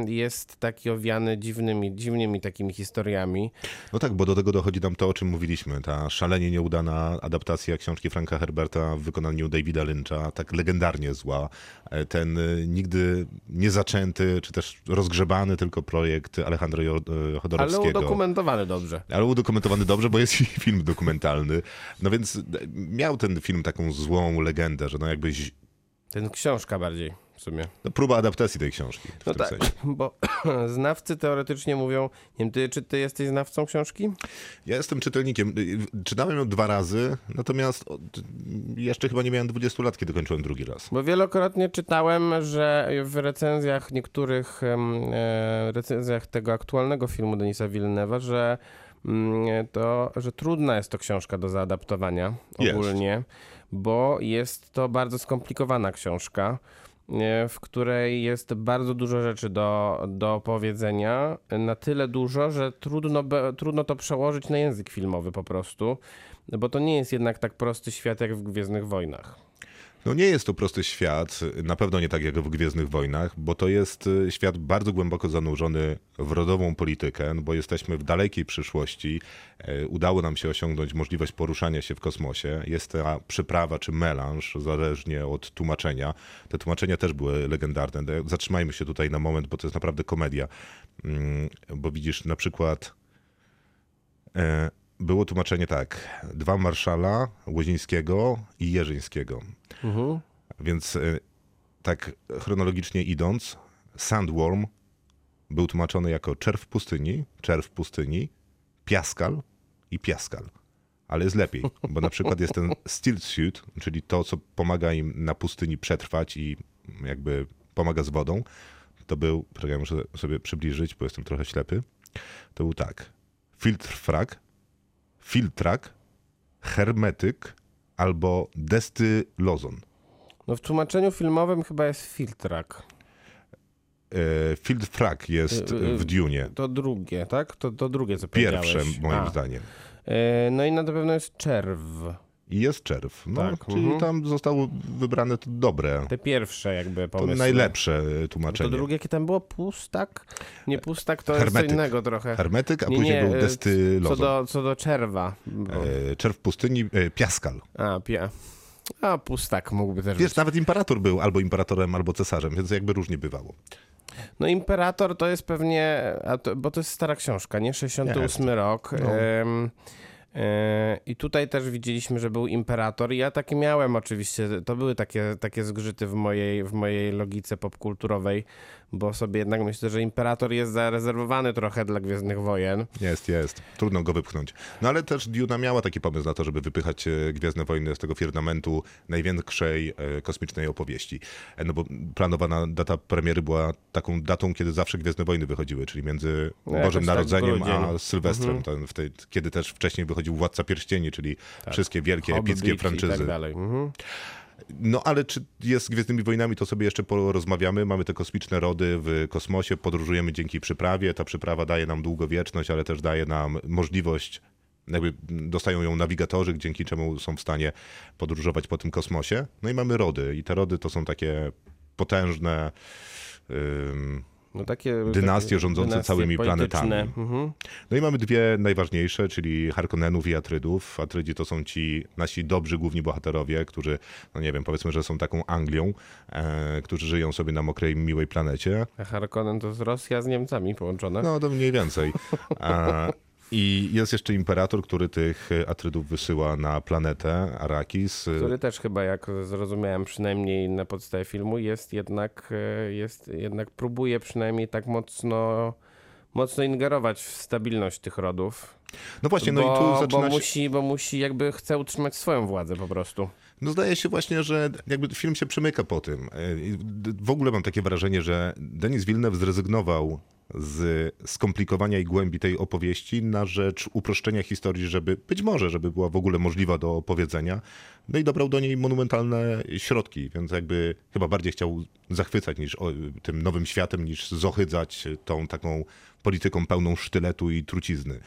S3: jest taki owiany dziwnymi, dziwnymi takimi historiami.
S2: No tak, bo do tego dochodzi nam to, o czym mówiliśmy. Ta szalenie nieudana adaptacja książki Franka Herberta w wykonaniu Davida Lyncha, tak legendarnie zła. E, Ten y, nigdy nie zaczęty, czy też rozgrzebany tylko projekt Alejandro e,
S3: Ale
S2: Chodorowskiego.
S3: udokumentowany dobrze.
S2: Ale udokumentowany dobrze, bo jest film dokumentalny. No więc e, miał ten film taką złą legendę, że no jakbyś...
S3: Ten książka bardziej w sumie.
S2: No próba adaptacji tej książki w
S3: No
S2: tym
S3: tak,
S2: sensie.
S3: bo znawcy teoretycznie mówią, nie wiem, ty, czy ty jesteś znawcą książki?
S2: Ja jestem czytelnikiem. Czytałem ją dwa razy, natomiast jeszcze chyba nie miałem 20 lat, kiedy kończyłem drugi raz.
S3: Bo wielokrotnie czytałem, że w recenzjach niektórych e, recenzjach tego aktualnego filmu Denisa Villeneuve'a, że mm, to, że trudna jest to książka do zaadaptowania
S2: Jest.
S3: Bo jest to bardzo skomplikowana książka, e, w której jest bardzo dużo rzeczy do, do powiedzenia, na tyle dużo, że trudno, be- trudno to przełożyć na język filmowy po prostu. Bo to nie jest jednak tak prosty świat jak w Gwiezdnych Wojnach.
S2: No nie jest to prosty świat, na pewno nie tak jak w Gwiezdnych Wojnach, bo to jest y, świat bardzo głęboko zanurzony w rodową politykę, no bo jesteśmy w dalekiej przyszłości. E, Udało nam się osiągnąć możliwość poruszania się w kosmosie. Jest ta przyprawa czy melanż, zależnie od tłumaczenia. Te tłumaczenia też były legendarne. No, Zatrzymajmy się tutaj na moment, bo to jest naprawdę komedia. Mm, Bo widzisz na przykład e, było tłumaczenie tak. Dwa marszala, Łozińskiego i Jerzyńskiego. Więc e, tak chronologicznie idąc, Sandworm był tłumaczony jako czerw pustyni, czerw pustyni, piaskal i piaskal. Ale jest lepiej, bo na przykład jest ten steel suit, czyli to, co pomaga im na pustyni przetrwać i jakby pomaga z wodą. To był, czekaj, ja muszę sobie przybliżyć, bo jestem trochę ślepy. To był tak. Filtr frag, filtrak, hermetyk albo destylozon.
S3: No w tłumaczeniu filmowym chyba jest filtrak.
S2: E, Field Frag jest
S3: Y, y,
S2: w Dune.
S3: To drugie, tak? To, to drugie, co
S2: Pierwsze, moim
S3: A.
S2: zdaniem.
S3: E, No i na pewno jest czerw.
S2: I jest czerw. No,
S3: Tak,
S2: czyli
S3: mhm.
S2: tam zostało wybrane to dobre,
S3: Te pierwsze jakby
S2: to
S3: pomysły.
S2: najlepsze
S3: To
S2: tłumaczenie.
S3: drugie, jakie tam było? Pustak? Nie pustak, to jest
S2: Hermetyk.
S3: co innego trochę.
S2: Hermetyk, a
S3: Nie,
S2: później
S3: nie,
S2: był destylozon.
S3: Co do, co do czerwa. Bo...
S2: E, Czerw pustyni, e, piaskal.
S3: A, pia. A, pustak mógłby też
S2: Wiesz,
S3: być.
S2: nawet imperator był albo imperatorem, albo cesarzem, więc jakby różnie bywało.
S3: No Imperator to jest pewnie, a to, bo to jest stara książka, nie? 68 rok.
S2: No.
S3: E, I tutaj też widzieliśmy, że był Imperator. I ja takie miałem oczywiście, to były takie, takie zgrzyty w mojej, w mojej logice popkulturowej, bo sobie jednak myślę, że Imperator jest zarezerwowany trochę dla Gwiezdnych Wojen.
S2: Jest, jest. Trudno go wypchnąć. No ale też Duna miała taki pomysł na to, żeby wypychać e, Gwiezdne Wojny z tego firmamentu największej e, kosmicznej opowieści. E, No bo planowana data premiery była taką datą, kiedy zawsze Gwiezdne Wojny wychodziły, czyli między
S3: No,
S2: Bożym
S3: tak
S2: Narodzeniem
S3: grudzień.
S2: a Sylwestrem,
S3: Mhm.
S2: ten, w tej, kiedy też wcześniej wychodził Władca Pierścieni, czyli wszystkie wielkie,
S3: Hobbit
S2: epickie
S3: i
S2: franczyzy.
S3: tak dalej. Mhm.
S2: No ale czy jest z Gwiezdnymi Wojnami, to sobie jeszcze porozmawiamy. Mamy te kosmiczne rody w kosmosie, podróżujemy dzięki przyprawie. Ta przyprawa daje nam długowieczność, ale też daje nam możliwość, jakby dostają ją nawigatorzy, dzięki czemu są w stanie podróżować po tym kosmosie. No i mamy rody i te rody to są takie potężne ym,
S3: No takie,
S2: Dynastie
S3: takie
S2: rządzące
S3: dynastie
S2: całymi
S3: polityczne.
S2: planetami.
S3: Mhm.
S2: No i mamy dwie najważniejsze, czyli Harkonnenów i Atrydów. Atrydzi to są ci nasi dobrzy główni bohaterowie, którzy, no nie wiem, powiedzmy, że są taką Anglią, e, którzy żyją sobie na mokrej, miłej planecie.
S3: A Harkonnen to jest Rosja z Niemcami połączone.
S2: No to mniej więcej. A, I jest jeszcze imperator, który tych Atrydów wysyła na planetę Arrakis.
S3: Który też chyba, jak zrozumiałem przynajmniej na podstawie filmu, jest jednak, e, jest jednak próbuje przynajmniej tak mocno, mocno ingerować w stabilność tych rodów.
S2: No właśnie, no
S3: bo,
S2: i tu zaczyna
S3: bo, musi, bo musi jakby chce utrzymać swoją władzę po prostu.
S2: No zdaje się właśnie, że jakby film się przemyka po tym. E, W ogóle mam takie wrażenie, że Denis Villeneuve zrezygnował z skomplikowania i głębi tej opowieści na rzecz uproszczenia historii, żeby być może, żeby była w ogóle możliwa do opowiedzenia. No i dobrał do niej monumentalne środki, więc jakby chyba bardziej chciał zachwycać niż o, tym nowym światem, niż zohydzać tą taką polityką pełną sztyletu i trucizny.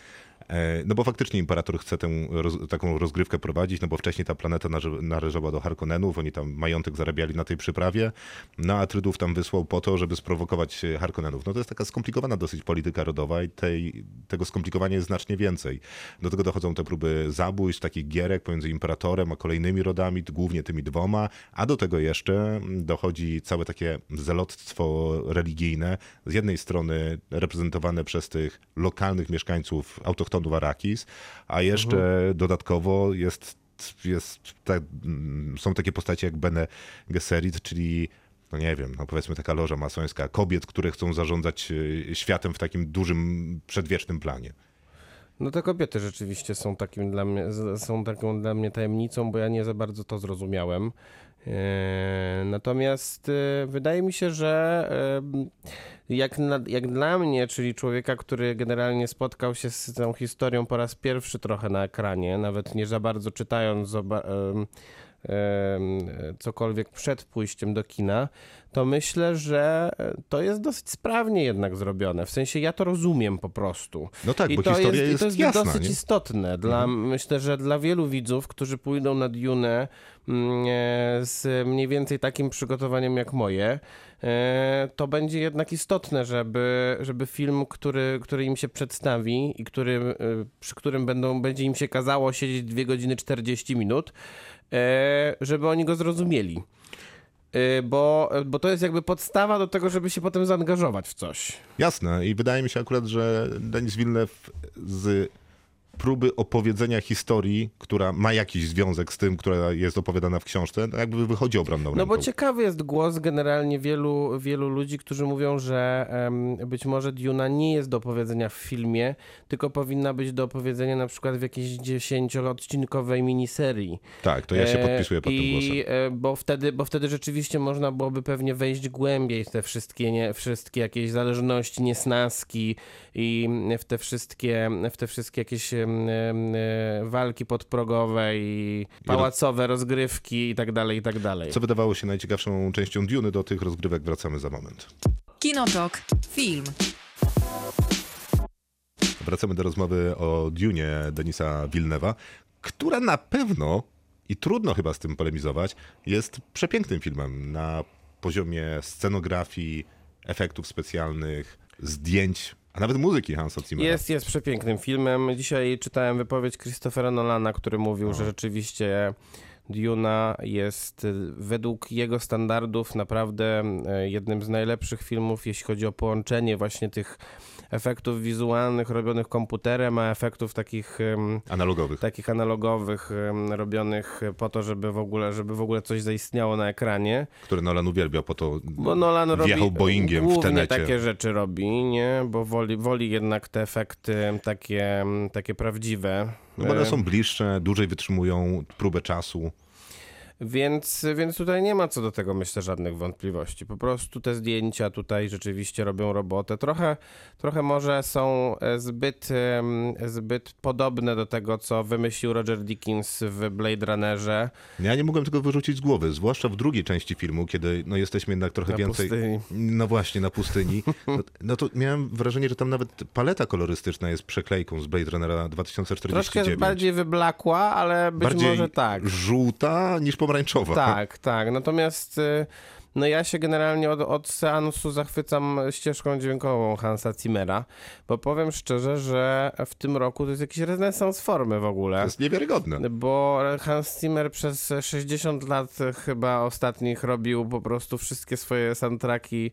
S2: E, No bo faktycznie imperator chce tę roz, taką rozgrywkę prowadzić, no bo wcześniej ta planeta należała do Harkonnenów, oni tam majątek zarabiali na tej przyprawie, no a Atrydów tam wysłał po to, żeby sprowokować e, Harkonnenów. No to jest taka skomplikowana dosyć polityka rodowa i tej, tego skomplikowania jest znacznie więcej. Do tego dochodzą te próby zabójstw, takich gierek pomiędzy imperatorem a kolejnymi rodami, głównie tymi dwoma, a do tego jeszcze dochodzi całe takie zelotstwo religijne, z jednej strony reprezentowane przez tych lokalnych mieszkańców autochtonów Arrakis, a jeszcze dodatkowo jest, jest mm, są takie postacie jak Bene Gesserit, czyli no nie wiem, no powiedzmy taka loża masońska, kobiet, które chcą zarządzać e, światem w takim dużym, przedwiecznym planie.
S3: No te kobiety rzeczywiście są takim dla mnie, są taką dla mnie tajemnicą, bo ja nie za bardzo to zrozumiałem. E, Natomiast e, wydaje mi się, że e, jak, na, jak dla mnie, czyli człowieka, który generalnie spotkał się z tą historią po raz pierwszy trochę na ekranie, nawet nie za bardzo czytając cokolwiek przed pójściem do kina, to myślę, że to jest dosyć sprawnie jednak zrobione. W sensie ja to rozumiem po prostu.
S2: No tak,
S3: I
S2: bo
S3: to
S2: historia
S3: jest,
S2: jest
S3: i to jest
S2: jasna,
S3: dosyć
S2: nie?
S3: istotne. Dla, Myślę, że dla wielu widzów, którzy pójdą na Dune z mniej więcej takim przygotowaniem jak moje, e, to będzie jednak istotne, żeby, żeby film, który, który im się przedstawi i który, e, przy którym będą, będzie im się kazało siedzieć 2 godziny 40 minut, e, żeby oni go zrozumieli. E, Bo, bo to jest jakby podstawa do tego, żeby się potem zaangażować w coś.
S2: Jasne i wydaje mi się akurat, że Denis Villeneuve z próby opowiedzenia historii, która ma jakiś związek z tym, która jest opowiadana w książce, no jakby wychodzi obronną
S3: No
S2: ręką.
S3: bo ciekawy jest głos generalnie wielu, wielu ludzi, którzy mówią, że być może Duna nie jest do opowiedzenia w filmie, tylko powinna być do opowiedzenia na przykład w jakiejś dziesięcioodcinkowej miniserii.
S2: Tak, to ja się
S3: E,
S2: podpisuję pod tym
S3: I,
S2: głosem.
S3: e, Bo wtedy, bo wtedy rzeczywiście można byłoby pewnie wejść głębiej w te wszystkie, nie, wszystkie jakieś zależności, niesnaski i w te wszystkie, w te wszystkie jakieś walki podprogowe i pałacowe rozgrywki i tak dalej, i tak dalej.
S2: Co wydawało się najciekawszą częścią Duny, do tych rozgrywek wracamy za moment.
S4: Kinotok. Film.
S2: Wracamy do rozmowy o Dunie Denisa Villeneuve'a, która na pewno, i trudno chyba z tym polemizować, jest przepięknym filmem na poziomie scenografii, efektów specjalnych, zdjęć, a nawet muzyki Hansa Zimmera.
S3: Jest, jest przepięknym filmem. Dzisiaj czytałem wypowiedź Christophera Nolana, który mówił, że rzeczywiście Duna jest y, według jego standardów naprawdę y, jednym z najlepszych filmów, jeśli chodzi o połączenie właśnie tych efektów wizualnych robionych komputerem, a efektów takich
S2: Analogowych.
S3: takich analogowych robionych po to, żeby w ogóle, żeby w ogóle coś zaistniało na ekranie.
S2: które Nolan uwielbiał, po to
S3: Bo Nolan robi
S2: Boeingiem w Tenecie.
S3: takie rzeczy robi, nie? Bo woli, woli jednak te efekty takie, takie prawdziwe.
S2: No bo one
S3: E,
S2: są bliższe, dłużej wytrzymują próbę czasu.
S3: Więc, więc tutaj nie ma co do tego, myślę, żadnych wątpliwości. Po prostu te zdjęcia tutaj rzeczywiście robią robotę. Trochę, trochę może są e, zbyt, zbyt podobne do tego, co wymyślił Roger Dickens w Blade Runnerze
S2: Ja nie mogłem tego wyrzucić z głowy, zwłaszcza w drugiej części filmu, kiedy no, jesteśmy jednak trochę
S3: na
S2: więcej...
S3: pustyni.
S2: No właśnie, na pustyni. No, no to miałem wrażenie, że tam nawet paleta kolorystyczna jest przeklejką z Blade Runnera
S3: Troszkę
S2: 2049.
S3: bardziej wyblakła, ale być
S2: Bardziej
S3: może tak.
S2: żółta niż pomarańczowa.
S3: Tak, tak. Natomiast y, no ja się generalnie od, od seansu zachwycam ścieżką dźwiękową Hansa Zimmera, bo powiem szczerze, że w tym roku to jest jakiś renesans formy w
S2: To
S3: ogóle.
S2: jest niewiarygodne.
S3: Bo Hans Zimmer przez 60 lat chyba ostatnich robił po prostu wszystkie swoje soundtracki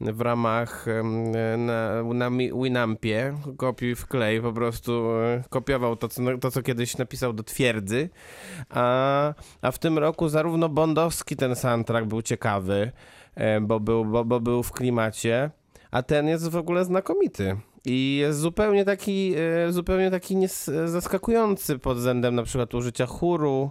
S3: w ramach na, na Winampie, kopiuj w klej, po prostu e, kopiował to co, to, co kiedyś napisał do twierdzy. A, a w tym roku zarówno bondowski ten soundtrack był ciekawy, e, bo był, bo, bo był w klimacie, a ten jest w ogóle znakomity. I jest zupełnie taki, e, zupełnie taki nies- zaskakujący pod względem na przykład użycia chóru,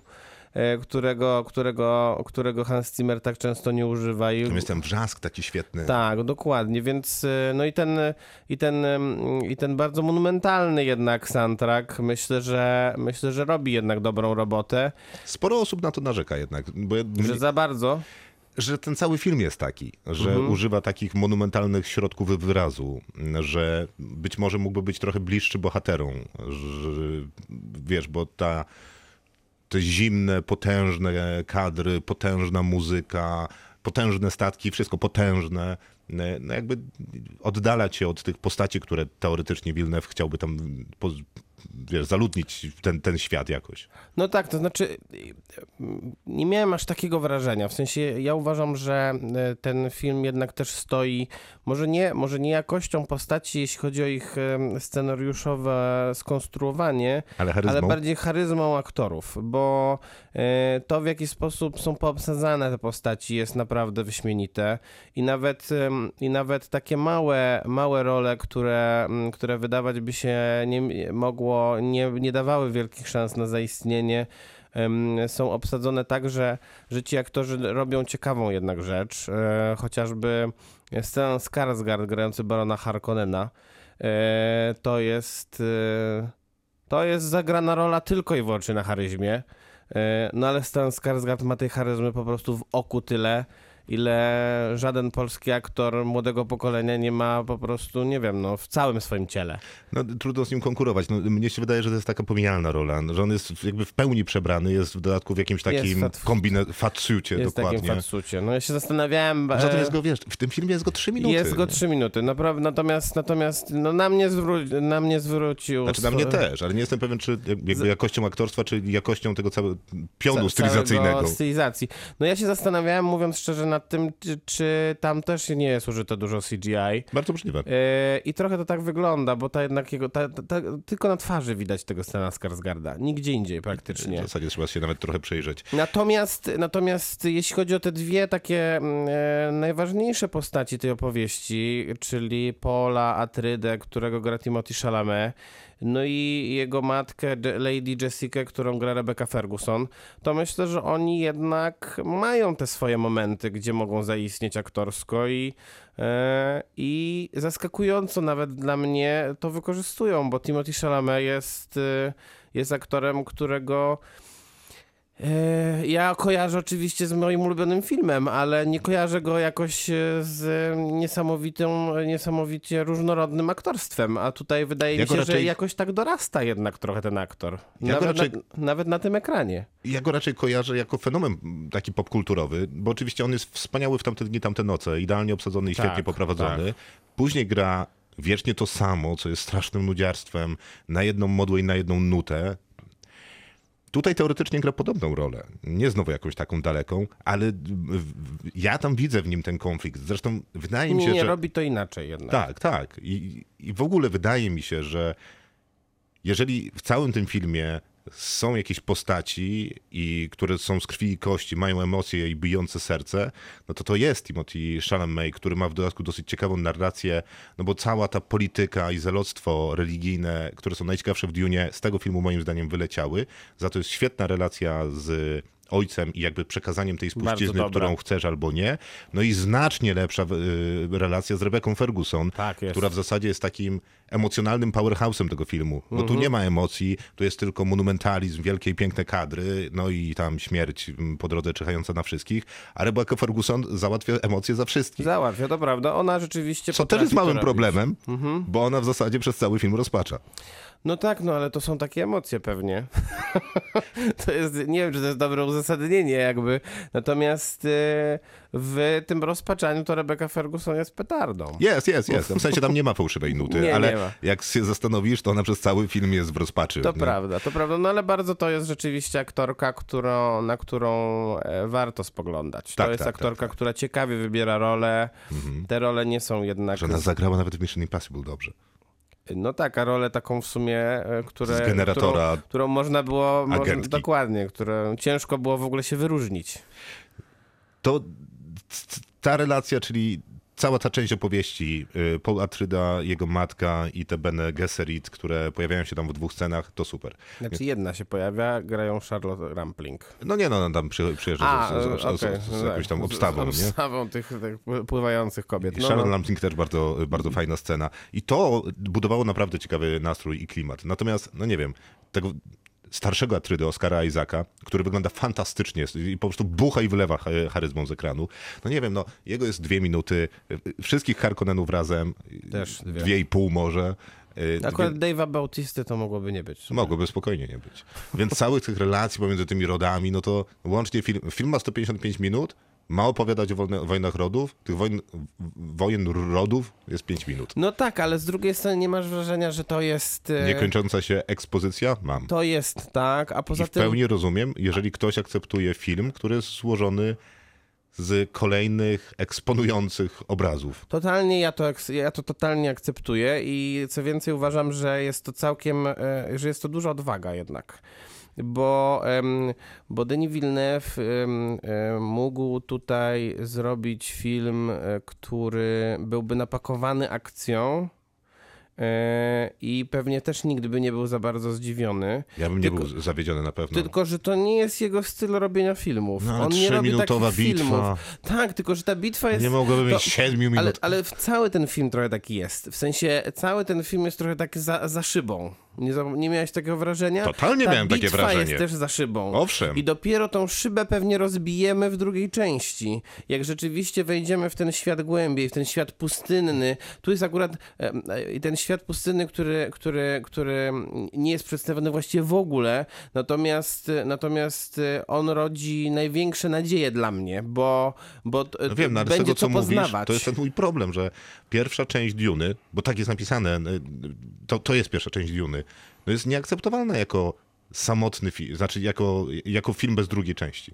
S3: e, którego, którego, którego Hans Zimmer tak często nie używa. I
S2: jest ten wrzask taki świetny.
S3: tak, dokładnie, więc no i ten, i ten, ym, i ten bardzo monumentalny jednak soundtrack myślę, że myślę, że robi jednak dobrą robotę,
S2: Sporo osób na to narzeka jednak, bo
S3: że za bardzo.
S2: Że ten cały film jest taki, że
S3: Mhm.
S2: używa takich monumentalnych środków wyrazu, że być może mógłby być trochę bliższy bohaterom, że, wiesz, bo ta te zimne, potężne kadry, potężna muzyka, potężne statki, wszystko potężne, no jakby oddalać się od tych postaci, które teoretycznie Wilnew chciałby tam wiesz, zaludnić ten, ten świat jakoś.
S3: No tak, to znaczy nie miałem aż takiego wrażenia. W sensie ja uważam, że y, ten film jednak też stoi może nie, może nie jakością postaci, jeśli chodzi o ich scenariuszowe skonstruowanie,
S2: Ale
S3: ale bardziej charyzmą aktorów, bo y, to w jaki sposób są poobsadzane te postaci jest naprawdę wyśmienite i nawet, i nawet takie małe, małe role, które, które wydawać by się nie mogło, nie, nie dawały wielkich szans na zaistnienie, są obsadzone tak, że, że ci aktorzy robią ciekawą jednak rzecz, e, chociażby Stellan Skarsgård grający barona Harkonnena, e, to jest... e, to jest zagrana rola tylko i wyłącznie na charyzmie. No ale Stan Skarsgård ma tej charyzmy po prostu w oku tyle, ile żaden polski aktor młodego pokolenia nie ma po prostu, nie wiem, no w całym swoim ciele.
S2: No, trudno z nim konkurować. No, mnie się wydaje, że to jest taka pomijalna rola, że on jest jakby w pełni przebrany, jest w dodatku w jakimś takim
S3: fat-
S2: kombine... fatsucie dokładnie.
S3: takim fatsucie. No ja się zastanawiałem...
S2: Poza tym
S3: e,
S2: jest go, wiesz, w tym filmie jest go trzy minuty.
S3: Jest go trzy minuty, naprawdę, natomiast, natomiast no, na, mnie zwró- na mnie zwrócił...
S2: Znaczy na mnie też, ale nie jestem pewien, czy jakby jakością aktorstwa, czy jakością tego całego pionu
S3: ca-
S2: stylizacyjnego.
S3: stylizacji. No ja się zastanawiałem, mówiąc szczerze, nad tym, czy, czy tam też nie jest użyte dużo CGI.
S2: Bardzo możliwe.
S3: Yy, I trochę to tak wygląda, bo ta jednak jego, ta, ta, ta, tylko na twarzy widać tego Stana Skarsgarda. Nigdzie indziej
S2: W
S3: praktycznie.
S2: zasadzie trzeba się nawet trochę przejrzeć.
S3: Natomiast, natomiast jeśli chodzi o te dwie takie e, najważniejsze postaci tej opowieści, czyli Paula Atrydę, którego gra Timothy Chalamet, no i jego matkę Lady Jessica, którą gra Rebecca Ferguson, to myślę, że oni jednak mają te swoje momenty, gdzie mogą zaistnieć aktorsko i, e, i zaskakująco nawet dla mnie to wykorzystują, bo Timothy Chalamet jest, e, jest aktorem, którego Ja kojarzę oczywiście z moim ulubionym filmem, ale nie kojarzę go jakoś e, z niesamowitym, niesamowicie różnorodnym aktorstwem, a tutaj wydaje
S2: Ja
S3: mi się, że
S2: raczej-
S3: jakoś tak dorasta jednak trochę ten aktor.
S2: Ja
S3: nawet,
S2: raczej-
S3: na, nawet na tym ekranie.
S2: Ja go raczej kojarzę jako fenomen taki popkulturowy, bo oczywiście on jest wspaniały w tamte dni, tamte noce, idealnie obsadzony i
S3: Tak,
S2: świetnie poprowadzony. Później gra wiecznie to samo, co jest strasznym nudziarstwem, na jedną modłę i na jedną nutę. Tutaj teoretycznie gra podobną rolę. Nie znowu jakąś taką daleką, ale ja tam widzę w nim ten konflikt. Zresztą wydaje mi się,
S3: nie
S2: że...
S3: robi to inaczej jednak.
S2: Tak, tak. I, I w ogóle wydaje mi się, że jeżeli w całym tym filmie są jakieś postaci, i, które są z krwi i kości, mają emocje i bijące serce, no to to jest Timothy Chalamet, który ma w dodatku dosyć ciekawą narrację, no bo cała ta polityka i zeloctwo religijne, które są najciekawsze w Dune, z tego filmu moim zdaniem wyleciały. Za to jest świetna relacja z ojcem i jakby przekazaniem tej spuścizny, którą chcesz albo nie. No i znacznie lepsza y, relacja z Rebeką Ferguson,
S3: Tak
S2: która w zasadzie jest takim emocjonalnym powerhouse'em tego filmu. Bo
S3: Mhm.
S2: tu nie ma emocji, tu jest tylko monumentalizm, wielkie i piękne kadry, no i tam śmierć po drodze czyhająca na wszystkich, a Rebecca Ferguson załatwia emocje za wszystkich.
S3: Załatwia, to prawda. Ona rzeczywiście
S2: Co też jest małym problemem,
S3: Mhm.
S2: bo ona w zasadzie przez cały film rozpacza.
S3: No tak, no ale to są takie emocje pewnie. to jest, nie wiem, czy to jest dobre uzasadnienie jakby. Natomiast e, w tym rozpaczaniu to Rebecca Ferguson jest petardą.
S2: Jest, jest, jest. W sensie tam nie ma fałszywej nuty,
S3: Nie,
S2: ale
S3: nie
S2: jak się zastanowisz, to ona przez cały film jest w rozpaczy.
S3: To prawda, to prawda, no ale bardzo to jest rzeczywiście aktorka, którą, na którą e, warto spoglądać.
S2: Tak,
S3: to jest
S2: tak,
S3: aktorka,
S2: tak, tak.
S3: która ciekawie wybiera role. Te role nie są jednak...
S2: Że ona zagrała nawet w Mission Impossible dobrze.
S3: No tak, a rolę taką w sumie, e, które,
S2: Z generatora
S3: którą, którą można było, można, dokładnie, którą ciężko było w ogóle się wyróżnić.
S2: to ta relacja, czyli cała ta część opowieści, y, Paul Atryda, jego matka i te Bene Gesserit, które pojawiają się tam w dwóch scenach, to super.
S3: Znaczy jedna się pojawia, grają Charlotte Rampling.
S2: No nie, no, no tam przy, przyjeżdża z, z,
S3: okej,
S2: z, z,
S3: no
S2: jakąś tam
S3: tak,
S2: obstawą,
S3: z, obstawą tych, tych pływających kobiet.
S2: I
S3: No,
S2: Sharon
S3: no.
S2: Lampling też bardzo, bardzo fajna scena. I to budowało naprawdę ciekawy nastrój i klimat. Natomiast, no nie wiem, tego starszego Atrydy, Oscara Isaaca, który wygląda fantastycznie i po prostu bucha i wylewa cha- charyzmą z ekranu. No nie wiem, no jego jest dwie minuty, wszystkich Harkonnenów razem,
S3: Też dwie.
S2: dwie i pół może. Y,
S3: Akurat
S2: dwie-
S3: Dave'a Bautisty to mogłoby nie być.
S2: Mogłoby spokojnie nie być. Więc całych tych relacji pomiędzy tymi rodami, no to łącznie film, film ma 155 minut, ma opowiadać o wojnach rodów, tych wojen, wojen rodów jest 5 minut.
S3: No tak, ale z drugiej strony nie masz wrażenia, że to jest... e,
S2: Niekończąca się ekspozycja? Mam.
S3: To jest tak, a
S2: I
S3: poza
S2: w
S3: tym...
S2: pełni rozumiem, jeżeli ktoś akceptuje film, który jest złożony z kolejnych eksponujących obrazów.
S3: Totalnie ja to, ja to totalnie akceptuję i co więcej uważam, że jest to całkiem, e, że jest to duża odwaga jednak. Bo, bo Denis Villeneuve mógł tutaj zrobić film, e, który byłby napakowany akcją e, i pewnie też nigdy by nie był za bardzo zdziwiony.
S2: Ja bym nie
S3: Tylko-
S2: był zawiedziony na pewno.
S3: Tylko, że to nie jest jego styl robienia filmów.
S2: No,
S3: On nie robi
S2: trzyminutowa
S3: takich
S2: bitwa.
S3: filmów. Tak, tylko że ta bitwa jest...
S2: Nie mogłoby
S3: to-
S2: mieć 7 minut.
S3: Ale, ale cały ten film trochę taki jest. W sensie cały ten film jest trochę taki za, za szybą. Nie, nie miałeś takiego wrażenia?
S2: Totalnie
S3: Ta
S2: miałem takie wrażenie.
S3: jest też za szybą.
S2: Owszem.
S3: I dopiero tą szybę pewnie rozbijemy w drugiej części. Jak rzeczywiście wejdziemy w ten świat głębiej, w ten świat pustynny. Tu jest akurat ten świat pustynny, który, który, który nie jest przedstawiony właściwie w ogóle, natomiast, natomiast on rodzi największe nadzieje dla mnie, bo, bo
S2: No wiem, no,
S3: będzie
S2: tego, co
S3: co
S2: mówisz,
S3: poznawać.
S2: to jest ten mój problem, że pierwsza część Duny, bo tak jest napisane, y, to, to jest pierwsza część Duny, no jest nieakceptowalna jako samotny film, znaczy jako, jako film bez drugiej części.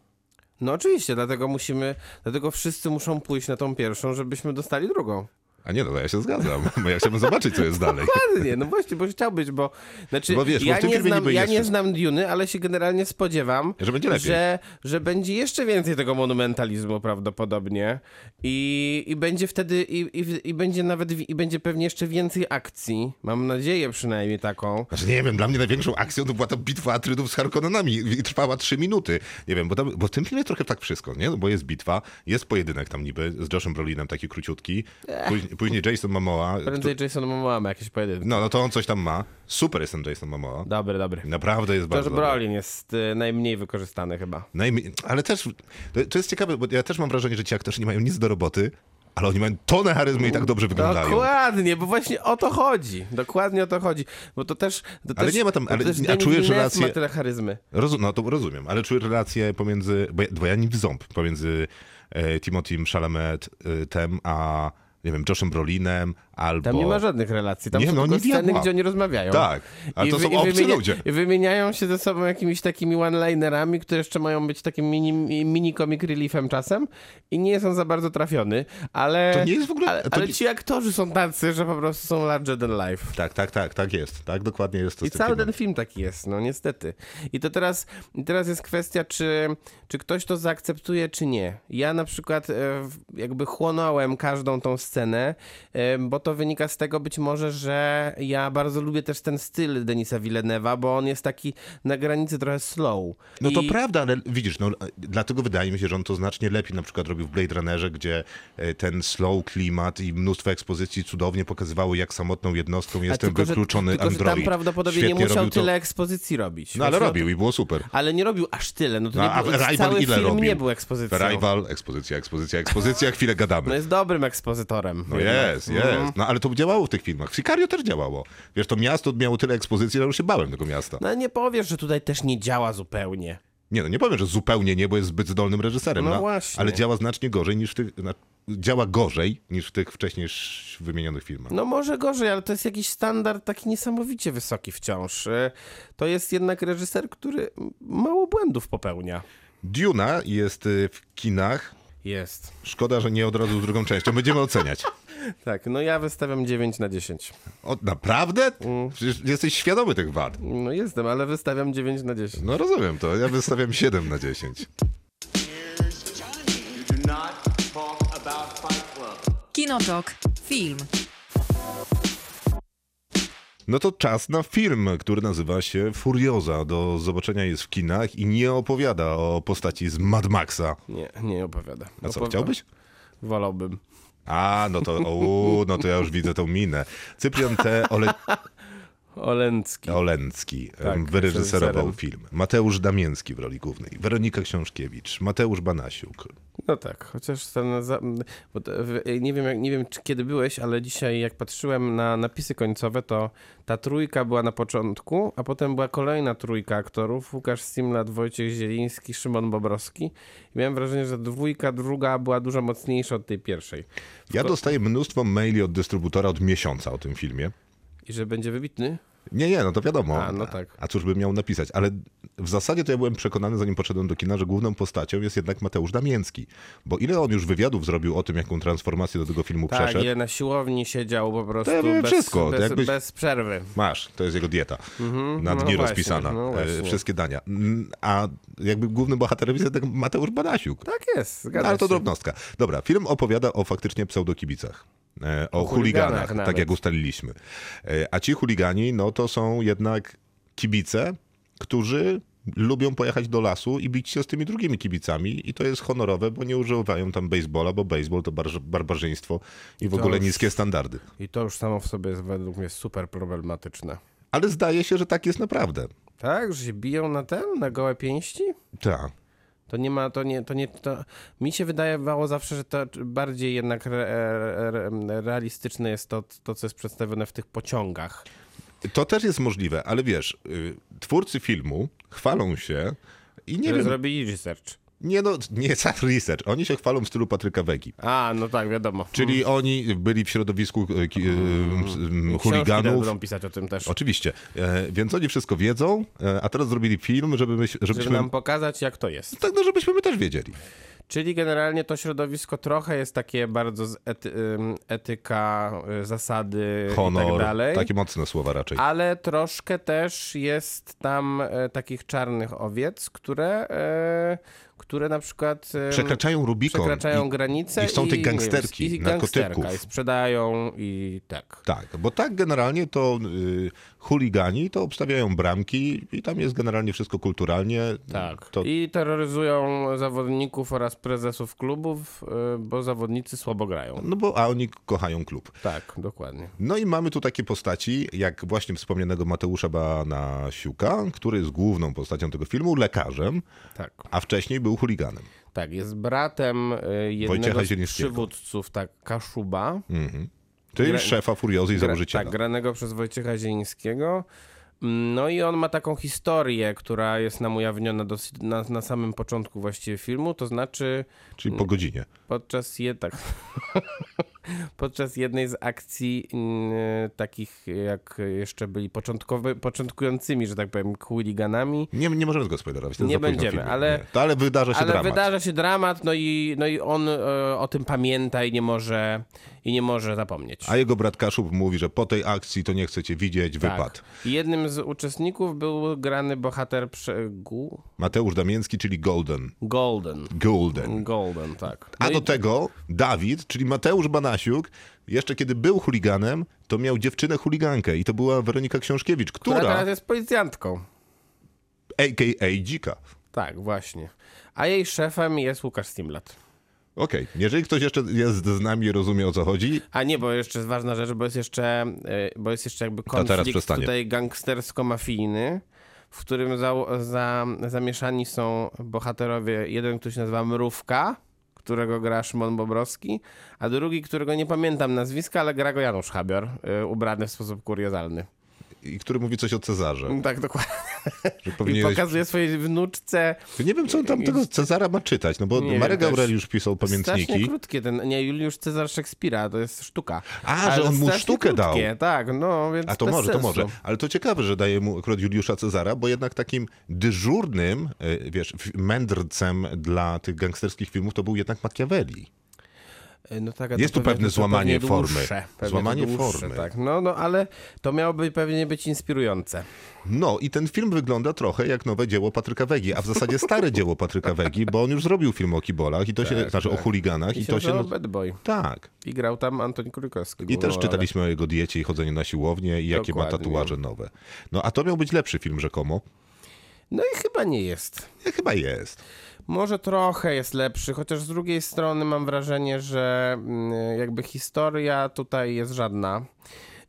S3: No oczywiście, dlatego musimy, dlatego wszyscy muszą pójść na tą pierwszą, żebyśmy dostali drugą.
S2: A nie, no to ja się zgadzam, bo ja chciałbym zobaczyć, co jest dalej.
S3: Dokładnie, no właśnie, bo chciałbyś, bo znaczy,
S2: Bo wiesz, bo
S3: ja,
S2: w tym
S3: nie
S2: filmie
S3: znam, ja nie znam Duny, ale się generalnie spodziewam,
S2: Że będzie lepiej.
S3: Że, że będzie jeszcze więcej tego monumentalizmu prawdopodobnie i, i będzie wtedy, i, i, i będzie nawet, i będzie pewnie jeszcze więcej akcji, mam nadzieję przynajmniej taką.
S2: Znaczy nie wiem, dla mnie największą akcją to była ta bitwa Atrydów z Harkonnenami i trwała trzy minuty. Nie wiem, bo, tam, bo w tym filmie trochę tak wszystko, nie? No Bo jest bitwa, jest pojedynek tam niby z Joshem Brolinem, taki króciutki, później, później Jason Momoa.
S3: Prędzej Jason Momoa ma jakieś pojedynki.
S2: No, no to on coś tam ma. Super jest ten Jason Momoa.
S3: Dobry, dobry.
S2: Naprawdę jest
S3: To,
S2: bardzo dobry.
S3: Brolin jest y, najmniej wykorzystany chyba.
S2: Najmniej, ale też, to, to jest ciekawe, bo ja też mam wrażenie, że ci aktorzy nie mają nic do roboty, ale oni mają tonę charyzmy i tak dobrze wyglądają.
S3: Dokładnie, bo właśnie o to chodzi. Dokładnie o to chodzi. Bo to też. To
S2: Ale
S3: też,
S2: nie ma tam- ale
S3: też
S2: a czujesz relację-
S3: ma tyle charyzmy.
S2: Rozum, no to rozumiem, ale czuję relację pomiędzy, bo ja, bo ja nie w ząb, pomiędzy e, Chalamet e, tem, a nie wiem, Joshem Brolinem, albo...
S3: Tam nie ma żadnych relacji. Tam
S2: Nie,
S3: są
S2: no,
S3: tylko
S2: nie
S3: sceny,
S2: diabła.
S3: gdzie oni rozmawiają.
S2: Tak, ale to
S3: wy-
S2: są obcy
S3: wymienia-
S2: ludzie.
S3: I wymieniają się ze sobą jakimiś takimi one-linerami, które jeszcze mają być takim mini, mini comic reliefem czasem i nie są za bardzo trafiony, ale...
S2: To nie jest w ogóle-
S3: Ale, ale ci aktorzy są tacy, że po prostu są larger than life.
S2: Tak, tak, tak, tak jest. Tak dokładnie jest to
S3: I cały
S2: filmem.
S3: ten film taki jest, no niestety. I to teraz, i teraz jest kwestia, czy, czy ktoś to zaakceptuje, czy nie. Ja na przykład e, jakby chłonąłem każdą tą scenę, e, bo to wynika z tego być może, że ja bardzo lubię też ten styl Denisa Villeneuve'a, bo on jest taki na granicy trochę slow.
S2: No to
S3: I-
S2: prawda, ale widzisz, no, dlatego wydaje mi się, że on to znacznie lepiej na przykład robił w Blade Runnerze, gdzie e, ten slow klimat i mnóstwo ekspozycji cudownie pokazywało, jak samotną jednostką
S3: A
S2: jest ten
S3: tylko, że-
S2: wykluczony
S3: tylko, że
S2: android.
S3: tam prawdopodobnie
S2: Świetnie
S3: nie musiał
S2: robił to-
S3: tyle ekspozycji robić.
S2: No ale
S3: Właśnie o
S2: robił i było super.
S3: to- Ale nie robił aż tyle, no to
S2: No,
S3: nie
S2: Rival
S3: cały
S2: ile
S3: film
S2: robił?
S3: nie był ekspozycją.
S2: Rival, ekspozycja, ekspozycja, ekspozycja, chwilę gadamy.
S3: No jest dobrym ekspozytorem.
S2: No
S3: jednak.
S2: jest,
S3: Mhm.
S2: jest. No ale to działało w tych filmach. W Sicario też działało. Wiesz, to miasto miało tyle ekspozycji, że już się bałem tego miasta.
S3: No nie powiesz, że tutaj też nie działa zupełnie.
S2: Nie, no nie powiem, że zupełnie nie, bo jest zbyt zdolnym reżyserem.
S3: No właśnie.
S2: Ale działa znacznie gorzej niż w tych... na- Działa gorzej niż w tych wcześniej wymienionych filmach.
S3: No może gorzej, ale to jest jakiś standard taki niesamowicie wysoki wciąż. E, To jest jednak reżyser, który mało błędów popełnia.
S2: Duna jest y, w kinach.
S3: Jest.
S2: Szkoda, że nie od razu z drugą częścią. Będziemy oceniać.
S3: Tak, no ja wystawiam 9 na 10.
S2: O, naprawdę?
S3: Mm.
S2: Przecież jesteś świadomy tych wad.
S3: No jestem, ale wystawiam 9 na 10.
S2: No rozumiem to. Ja wystawiam 7 na 10.
S1: You do not talk about Fight Club.
S4: Kinotok. Film.
S2: No to czas na film, który nazywa się Furioza. Do zobaczenia jest w kinach i nie opowiada o postaci z Mad Maxa.
S3: Nie, nie opowiada.
S2: A co,
S3: Opowi-
S2: chciałbyś?
S3: Wolałbym.
S2: A, no to, o, no to ja już widzę tą minę. Cyprian T. Ole,
S3: Olęcki.
S2: Olencki
S3: Tak,
S2: wyreżyserował film. Mateusz Damięcki w roli głównej. Weronika Książkiewicz. Mateusz Banasiuk.
S3: No tak, chociaż ten. Za... W- nie wiem, nie wiem czy kiedy byłeś, ale dzisiaj jak patrzyłem na napisy końcowe, to ta trójka była na początku, a potem była kolejna trójka aktorów: Łukasz Simlat, Wojciech Zieliński, Szymon Bobrowski. I miałem wrażenie, że dwójka druga była dużo mocniejsza od tej pierwszej.
S2: Ja dostaję mnóstwo maili od dystrybutora od miesiąca o tym filmie.
S3: I że będzie wybitny?
S2: Nie, nie, no to wiadomo.
S3: A, no tak.
S2: A cóż bym miał napisać? Ale w zasadzie to ja byłem przekonany, zanim poszedłem do kina, że główną postacią jest jednak Mateusz Damięcki. Bo ile on już wywiadów zrobił o tym, jaką transformację do tego filmu
S3: Tak,
S2: przeszedł.
S3: ile na siłowni siedział po prostu
S2: ja wiem
S3: bez,
S2: wszystko,
S3: bez,
S2: jakbyś-
S3: bez przerwy.
S2: Masz, to jest jego dieta. na
S3: no
S2: dni
S3: właśnie,
S2: rozpisana.
S3: no
S2: e,
S3: właśnie.
S2: Wszystkie dania. Mm, A jakby głównym bohaterem jest jednak Mateusz Banasiuk.
S3: Tak jest,
S2: No,
S3: zgadza
S2: ale to drobnostka. Dobra, film opowiada o faktycznie pseudokibicach. E, O,
S3: O
S2: chuliganach,
S3: chuliganach
S2: tak jak ustaliliśmy. E, A ci chuligani, no to są jednak kibice, którzy lubią pojechać do lasu i bić się z tymi drugimi kibicami i to jest honorowe, bo nie używają tam baseballa, bo baseball to bar- barbarzyństwo i w
S3: To
S2: ogóle
S3: już-
S2: niskie standardy.
S3: I to już samo w sobie jest według mnie super problematyczne.
S2: Ale zdaje się, że tak jest naprawdę.
S3: Tak, że się biją na ten, na gołe pięści?
S2: Tak.
S3: To nie ma, to nie, to nie, to... Mi się wydawało zawsze, że to bardziej jednak re, re, realistyczne jest to, to, co jest przedstawione w tych pociągach.
S2: To też jest możliwe, ale wiesz, y, twórcy filmu chwalą się i nie
S3: że
S2: wiem,
S3: zrobili research.
S2: Nie no, nie cały research, oni się chwalą w stylu Patryka Wegi.
S3: A, no tak, wiadomo.
S2: Czyli oni byli w środowisku e, ki- e, chuliganów.
S3: będą pisać o tym też.
S2: Oczywiście, e, więc oni wszystko wiedzą, e, a teraz zrobili film, żeby my,
S3: Żeby
S2: żebyśmy,
S3: nam pokazać, jak to jest.
S2: tak, no, żebyśmy my też wiedzieli.
S3: Czyli generalnie to środowisko trochę jest takie bardzo ety, etyka, y, zasady i
S2: Honor,
S3: tak dalej.
S2: takie mocne słowa raczej.
S3: Ale troszkę też jest tam e, takich czarnych owiec, które, e, które na przykład
S2: Przekraczają Rubikon.
S3: przekraczają
S2: i,
S3: granice
S2: i są te gangsterki,
S3: wiem, i
S2: narkotyków.
S3: i sprzedają i tak.
S2: Tak, bo tak generalnie to y, chuligani to obstawiają bramki i tam jest generalnie wszystko kulturalnie.
S3: Tak.
S2: To,
S3: I terroryzują zawodników oraz prezesów klubów, e, bo zawodnicy słabo grają.
S2: No bo a oni kochają klub.
S3: Tak, dokładnie.
S2: No i mamy tu takie postaci, jak właśnie wspomnianego Mateusza Banasiuka, który jest główną postacią tego filmu, lekarzem,
S3: Tak.
S2: a wcześniej był chuliganem.
S3: Tak, jest bratem y, jednego z przywódców, tak, Kaszuba.
S2: Czyli
S3: Gra-
S2: szefa Furiozy i założyciela.
S3: Tak, granego przez Wojciecha Zielińskiego. Mm, No i on ma taką historię, która jest nam ujawniona dosyć, na, na samym początku właściwie filmu, to znaczy
S2: Czyli po godzinie.
S3: podczas, je, tak, podczas jednej z akcji mm, takich jak jeszcze byli początkowy, początkującymi, że tak powiem, chuliganami,
S2: Nie, nie możemy tego spoilerować.
S3: Nie będziemy,
S2: filmu.
S3: ale-
S2: Nie. To, ale wydarza się
S3: Ale
S2: dramat.
S3: wydarza się dramat, no i, no i on e, o tym pamięta i nie może, i nie może zapomnieć.
S2: A jego brat Kaszub mówi, że po tej akcji to nie chcecie widzieć,
S3: Tak. jednym z uczestników był grany bohater prze... Gu?
S2: Mateusz Damięcki, czyli Golden.
S3: Golden.
S2: Golden.
S3: Golden, tak. No
S2: A
S3: i-
S2: do tego Dawid, czyli Mateusz Banasiuk, jeszcze kiedy był chuliganem, to miał dziewczynę chuligankę i to była Weronika Książkiewicz,
S3: która
S2: która,
S3: teraz jest policjantką.
S2: a.k.a. Dzika.
S3: Tak, właśnie. A jej szefem jest Łukasz Stimlat.
S2: Okej, jeżeli ktoś jeszcze jest z nami i rozumie o co chodzi,
S3: A nie, bo jeszcze jest ważna rzecz, bo jest jeszcze, e, bo jest jeszcze jakby konflikt tutaj gangstersko-mafijny, w którym za, za, zamieszani są bohaterowie, jeden, który się nazywa Mrówka, którego gra Szymon Bobrowski, a drugi, którego nie pamiętam nazwiska, ale gra go Janusz Habior, y, ubrany w sposób kuriozalny.
S2: I który mówi coś o Cezarze,
S3: Tak, dokładnie.
S2: że
S3: I
S2: powinieneś...
S3: pokazuje swojej wnuczce.
S2: Nie wiem, co on tam tego Cezara ma czytać, no bo
S3: Nie
S2: Marek
S3: wiem.
S2: Aureliusz pisał
S3: Strasznie
S2: pamiętniki.
S3: krótkie ten, nie, Juliusz Cezar Szekspira, to jest sztuka.
S2: A,
S3: Ale
S2: że on mu
S3: strasznie
S2: sztukę dał.
S3: krótkie, Tak, no więc
S2: A to może, to
S3: sensu.
S2: może. Ale to ciekawe, że daje mu akurat Juliusza Cezara, bo jednak takim dyżurnym, e, wiesz, mędrcem dla tych gangsterskich filmów to był jednak Machiavelli.
S3: No tak,
S2: Jest tu
S3: pewnie-
S2: pewne złamanie formy.
S3: Pewnie
S2: Złamanie
S3: dłuższe,
S2: formy.
S3: Tak. No, no, ale to miałoby pewnie być inspirujące.
S2: No i ten film wygląda trochę jak nowe dzieło Patryka Wegi, a w zasadzie stare dzieło Patryka Wegi, bo on już zrobił film o kibolach i to się, znaczy o chuliganach
S3: I,
S2: i to się...
S3: nazywał Bad Boy.
S2: Tak.
S3: I grał tam Antoni Krykowski.
S2: I też czytaliśmy o jego diecie i chodzeniu na siłownię i jakie ma
S3: Dokładnie.
S2: tatuaże nowe. No a to miał być lepszy film rzekomo.
S3: No i chyba nie jest.
S2: Ja, chyba jest.
S3: Może trochę jest lepszy, chociaż z drugiej strony mam wrażenie, że mm, jakby historia tutaj jest żadna.